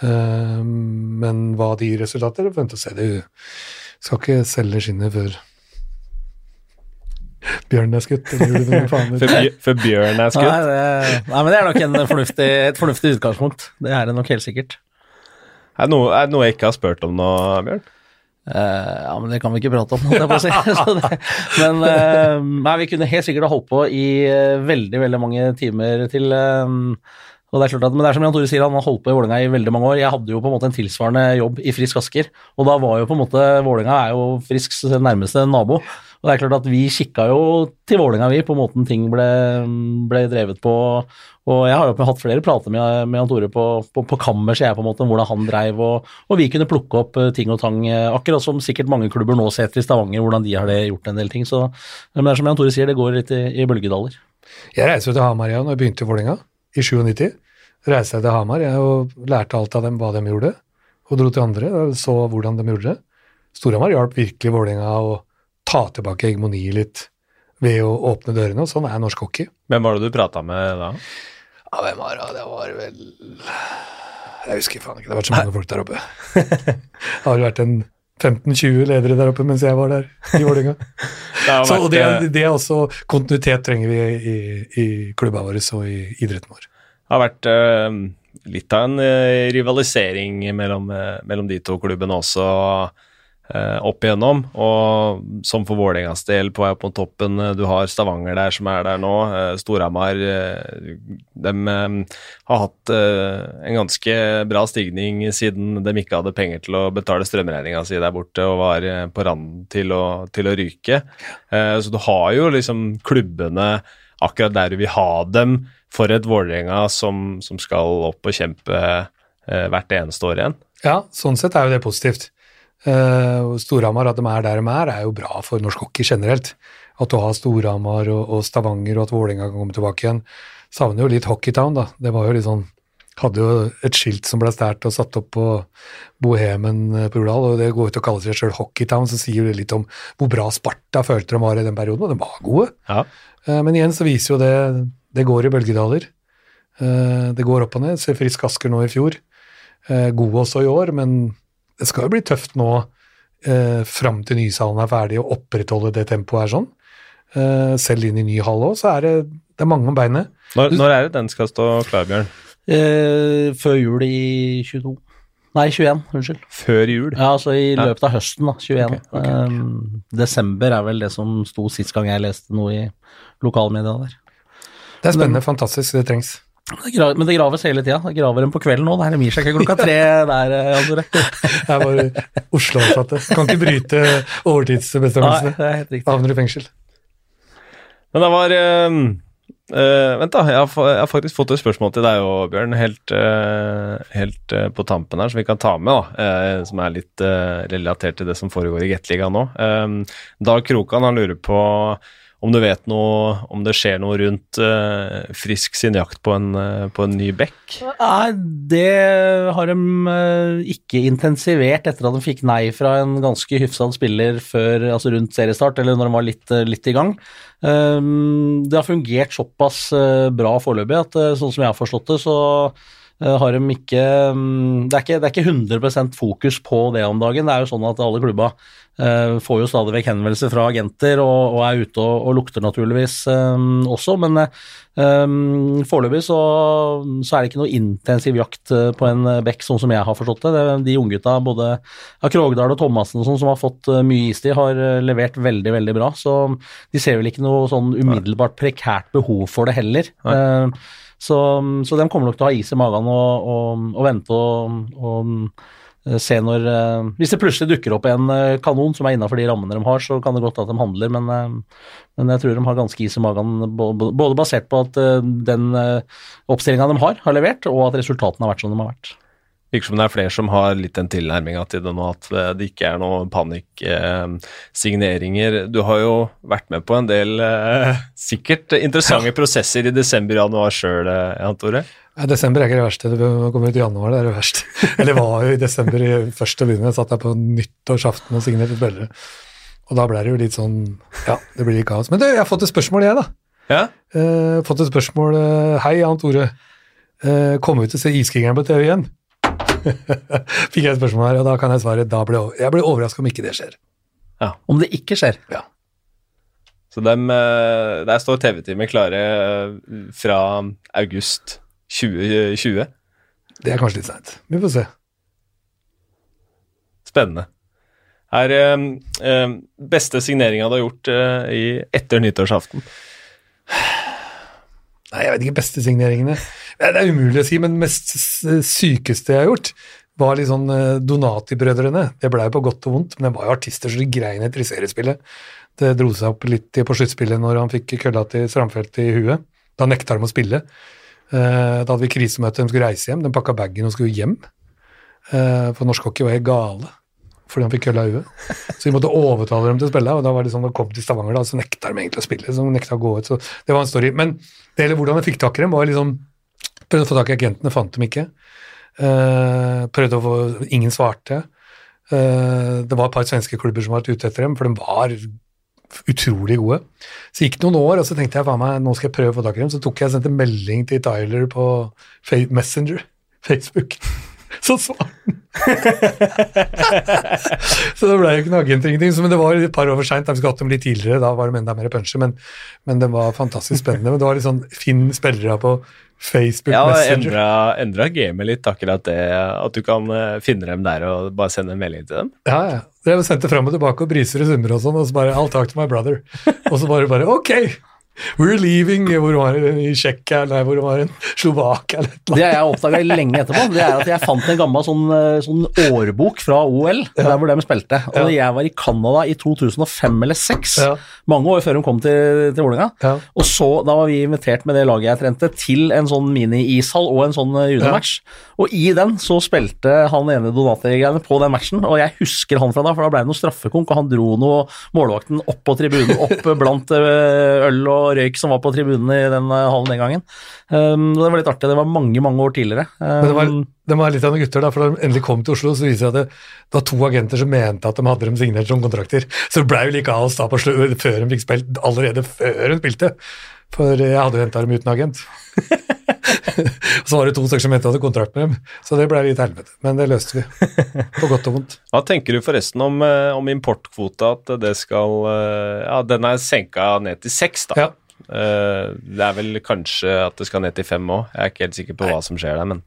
B: Eh, men hva de gir resultater, vent og se. Du skal ikke selge skinnet før bjørnen er skutt.
A: Før, bjørnen er skutt?
C: Nei, det, nei, men det er nok en fornuftig, et fornuftig utgangspunkt. Det er det nok helt sikkert.
A: Er det noe, er det noe jeg ikke har spurt om nå, Bjørn?
C: Uh, ja, men det kan vi ikke prate om, holdt jeg på å si. Det, men uh, nei, vi kunne helt sikkert ha holdt på i veldig, veldig mange timer til eh, og det er klart at, Men det er som Jan Tore sier, han har holdt på i Vålerenga i veldig mange år. Jeg hadde jo på en måte en tilsvarende jobb i Frisk Asker, og da var jo på en måte Vålerenga er jo Frisks nærmeste nabo. Og det er klart at vi kikka jo til Vålerenga, vi, på måten ting ble, ble drevet på. Og jeg har jo hatt flere prater med, med Jan Tore på, på, på kammerset, jeg, på en måte, om hvordan han dreiv, og, og vi kunne plukke opp eh, ting og tang, eh, akkurat som sikkert mange klubber nå ser til Stavanger, hvordan de har gjort en del ting. Så, men det er som Jan Tore sier, det går litt i, i bølgedaler.
B: Jeg reiser jo til Hamar igjen og begynte i Vålerenga, i 97. Reiste jeg til Hamar jeg og lærte alt av dem hva de gjorde, og dro til andre og så hvordan de gjorde det. Storhamar hjalp virkelig Vålerenga å ta tilbake hegemoniet litt ved å åpne dørene, og sånn er norsk hockey.
A: Hvem var det du prata med da?
B: Ja, hvem var det? Det var vel Jeg husker faen ikke, det har vært så mange folk der oppe. Det har jo vært en 15-20 ledere der oppe mens jeg var der i Vålerenga. Så det,
A: eh,
B: det er også kontinuitet trenger vi i, i klubba vår og i idretten vår.
A: Det har vært uh, litt av en uh, rivalisering mellom, uh, mellom de to klubbene også opp igjennom. Og som for Vålerengas del, på vei opp mot toppen, eh, du har Stavanger der som er der nå. eh, Storhamar eh, de har hatt eh, en ganske bra stigning siden de ikke hadde penger til å betale strømregninga si der borte og var eh, på randen til å, til å ryke. Eh, så du har jo liksom klubbene akkurat der du vil ha dem for et Vålerenga som, som skal opp og kjempe eh, hvert eneste år igjen.
B: Ja, sånn sett er jo det positivt. Uh, Storhamar, at de er der de er, er jo bra for norsk hockey generelt. At du har Storhamar og, og Stavanger, og at Vålerenga kan komme tilbake igjen. Savner jo litt Hockeytown, da. Det var jo litt sånn Hadde jo et skilt som ble stært og satt opp på Bohemen eh, på Urdal, og det går ut og kaller seg sjøl Hockeytown, så sier det litt om hvor bra Sparta følte de var i den perioden, og de var gode.
A: Ja.
B: Uh, Men igjen så viser jo det Det går i bølgedaler. Uh, Det går opp og ned. Se Frisk Asker nå i fjor. God også i år, men det skal jo bli tøft nå eh, fram til nysalen er ferdig, å opprettholde det tempoet her sånn. Eh, selv inn i ny hall òg, så er det, det er mange om beinet.
A: Når, når er det den skal stå klar, Bjørn?
C: Eh, før jul i 22. Nei, 21, unnskyld.
A: Før jul?
C: Ja, altså i løpet av høsten, da. 21.
A: Okay, okay, okay.
C: Eh, desember er vel det som sto sist gang jeg leste noe i lokalmedia der.
B: Det er spennende, fantastisk, det trengs.
C: Men det, gra men det graves hele tida. Det graver dem på kvelden nå. Det er gir seg ikke klokka tre der, eh, Jan Tore.
B: Det er bare Oslo-ansatte. Kan ikke bryte
C: Nei, det er helt riktig.
B: Havner i fengsel.
A: Men det var øh, Eh, vent, da. Jeg har, jeg har faktisk fått et spørsmål til deg òg, Bjørn, helt, øh, helt på tampen her, som vi kan ta med, da. som er litt relatert til det som foregår i Gateligaen nå. Dag Krokan han lurer på om du vet noe Om det skjer noe rundt uh, Frisk sin jakt på en, uh, på en ny bekk?
C: Nei, det har de uh, ikke intensivert etter at de fikk nei fra en ganske hyfsad spiller før, altså rundt seriestart, eller når de var litt, litt i gang. Um, det har fungert såpass bra foreløpig at sånn som jeg har forstått det, så har de ikke, mm, det, er ikke Det er ikke 100% fokus på det om dagen. Det er jo sånn at alle klubba får jo stadig vekk henvendelser fra agenter og, og er ute og, og lukter naturligvis eh, også, men eh, Um, Foreløpig så, så er det ikke noe intensiv jakt eh, på en bekk, sånn som jeg har forstått det. de unggutta, både av Krogdal og Thomassen og sånn, som har fått eh, mye istid, har eh, levert veldig, veldig bra. Så de ser vel ikke noe sånn umiddelbart prekært behov for det heller. Uh, så, så de kommer nok til å ha is i magen og, og, og vente og, og eh, se når eh, Hvis det plutselig dukker opp en eh, kanon som er innafor de rammene de har, så kan det godt at de handler, men, eh, men jeg tror de har ganske is i magen, både basert på at eh, den oppstillinga de har, har levert, og at resultatene har vært som de har vært.
A: Virker som det er flere som har litt den tilnærminga til det nå, at eh, det ikke er noen panikksigneringer. du har jo vært med på en del eh, sikkert interessante prosesser i desember-januar sjøl, Jan Tore.
B: Ja, desember er ikke det verste. Det kommer ut i januar, det er det verste. Eller var jo i desember først til å begynne. Jeg Satt der på nyttårsaften og signerte spillere. Og da ble det jo litt sånn Ja, det blir litt kaos. Men du, jeg har fått et spørsmål, jeg, da.
A: Ja?
B: Uh, fått et spørsmål. eh, Hei, Jan Tore. Uh, Kommer vi til å se Iskrigeren på TV igjen? Fikk jeg et spørsmål her, og da kan jeg svare da ble, jeg blir overraska om ikke det skjer.
C: Ja, Om det ikke skjer. Ja.
A: Så dem, eh, der står TV-timer klare fra august 2020.
B: Det er kanskje litt seint. Vi får se.
A: Spennende. Er eh, beste signeringa du har gjort eh, i, etter nyttårsaften?
B: Nei, jeg vet ikke beste signeringene. Det er umulig å si, men mest sykeste jeg har gjort, var litt sånn eh, Donati-brødrene. Det blei på godt og vondt, men det var jo artister så de grein etter i seriespillet. Det dro seg opp litt på sluttspillet når han fikk kølla til Stramfeldt i huet. Da nekta de å spille. Eh, Da hadde vi krisemøte, de skulle reise hjem. De pakka bagen og skulle hjem. Eh, For norsk hockey var helt gale fordi han fikk kølla i huet. Så vi måtte overtale dem til å spille, og da var det sånn, da kom til Stavanger, da, så nekta de egentlig å spille. Så de nekta å gå ut, så det var en story. Men det gjelder hvordan jeg fikk tak i dem, var liksom Prøvde å få tak i agentene, fant dem ikke. Uh, prøvde å få Ingen svarte. Uh, det var et par svenske klubber som var ute etter dem, for de var utrolig gode. Så gikk det noen år, og så tenkte jeg faen meg, nå skal jeg prøve å få tak i dem. Så tok jeg og sendte melding til Tyler på Messenger, Facebook. Så svarte så det ble jo ikke noe agent ingenting. Men det var et par år for seint. Vi skulle hatt dem litt tidligere, da var de enda mer punchy. Men, men det var fantastisk spennende. Men det var litt sånn Finn spillere på Facebook
A: Ja,
B: Messenger.
A: Ja, endra gamet litt, akkurat det. At du kan eh, finne dem der og bare sende en melding til dem.
B: Ja, ja. Og sendte fram og tilbake og briser og summer og sånn, og så bare I'll talk to my brother. Og så bare bare Ok, we're leaving Hvor var det? I Tsjekkia, nei, hvor var det? Slovakia eller et eller
C: Det jeg oppdaga lenge etterpå, det er at jeg fant en gammel sånn, eh, sånn årbok fra OL, der hvor de spilte. Og
B: Ja.
C: jeg var i Canada i 2005 eller 2006,
B: Ja.
C: mange år før de kom til, til Vålerenga.
B: Ja.
C: Og så, da var vi invitert med det laget jeg trente, til en sånn mini-ishall og en sånn eh, juniormatch. Og i den så spilte han ene Donati-greiene på den matchen, og jeg husker han fra da, for da ble det noe straffekonk, og han dro noe målvakten opp på tribunen, opp blant eh, øl og røyk som var på tribunene i den eh, hallen den gangen. Um, og det var litt artig, det var mange, mange år tidligere.
B: Men det var,
C: Um,
B: det var litt av noen gutter, da, for da de endelig kom til Oslo, så viser det seg at det, det var to agenter som mente at de hadde dem signert som kontrakter. Så det ble jo litt oss da på slu, før de fikk spilt, allerede før de spilte. For jeg hadde jo henta dem uten agent. så var det to stykker som mente at hadde kontrakt med dem, så det ble litt helvete. Men det løste vi, på godt og vondt.
A: Hva tenker du forresten om, eh, om importkvota, at det skal eh, Ja, den er senka ned til seks, da.
B: Ja.
A: Eh, det er vel kanskje at det skal ned til fem òg. Jeg er ikke helt sikker på hva som skjer der, men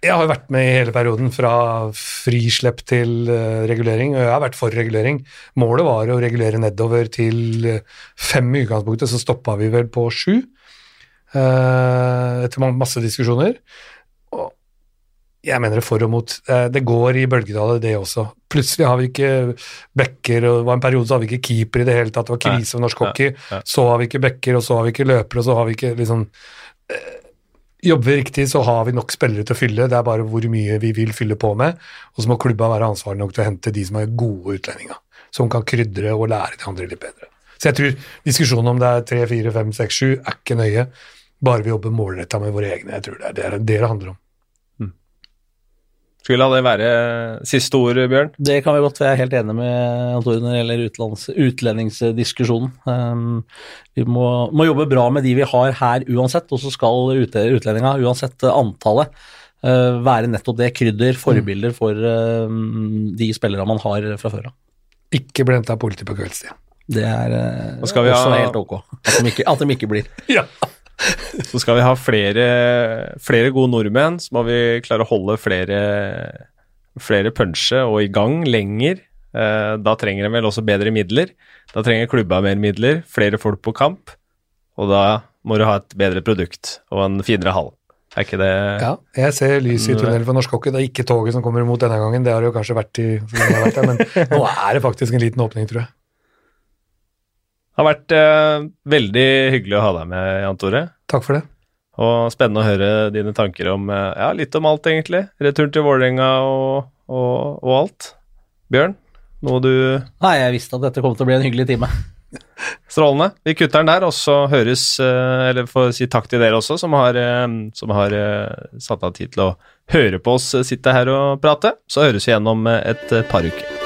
B: Jeg har jo vært med i hele perioden, fra frislepp til eh, regulering, og jeg har vært for regulering. Målet var å regulere nedover til eh, fem i utgangspunktet, så stoppa vi vel på sju. etter masse diskusjoner. Jeg mener det for og mot. Eh, Det går i bølgedaler, det også. Plutselig har vi ikke backer, og det var en periode så har vi ikke keeper i det hele tatt. Det var krise for norsk hockey. Så har vi ikke backer, og så har vi ikke løpere, og så har vi ikke liksom eh, Jobber vi riktig, så har vi nok spillere til å fylle. Det er bare hvor mye vi vil fylle på med. Og så må klubba være ansvarlig nok til å hente de som er gode utlendinger. Som kan krydre og lære de andre litt bedre. Så jeg tror diskusjonen om det er tre, fire, fem, seks, sju er ikke nøye. Bare vi jobber målretta med våre egne. Jeg tror det er det det, det handler om.
A: La det være siste ord, Bjørn?
C: Det kan vi godt, for jeg er helt enig med Antoine når det gjelder utlands, utlendingsdiskusjonen. Um, vi må, må jobbe bra med de vi har her uansett, og så skal utlendinga, uansett eh, antallet, uh, være nettopp det krydder, forbilder for uh, de spillere man har fra før av.
B: Ikke bli henta av politi på kveldstid.
C: Det er
A: vi
C: også
A: ha-
C: helt ok at de ikke, at de ikke blir.
B: Ja.
A: Så skal vi ha flere, flere gode nordmenn, så må vi klare å holde flere, flere punche og i gang lenger. Eh, Da trenger de vel også bedre midler. Da trenger klubba mer midler, flere folk på kamp, og da må du ha et bedre produkt og en finere hall. Er ikke det
B: Ja, jeg ser lys i tunnelen for norsk hockey. Det er ikke toget som kommer imot denne gangen, det har det jo kanskje vært i så lenge jeg har vært her, men nå er det faktisk en liten åpning, tror jeg.
A: Har vært eh, veldig hyggelig å ha deg med, Jan Tore.
B: Takk for det.
A: Og spennende å høre dine tanker om eh, ja, litt om alt, egentlig. Returen til Vålerenga og, og, og alt. Bjørn, noe du
C: Nei, jeg visste at dette kom til å bli en hyggelig time.
A: Strålende. Vi kutter den der, og så høres eh, Eller får si takk til dere også, som har, eh, som har satt av tid til å høre på oss sitte her og prate. Så høres vi igjen om et par uker.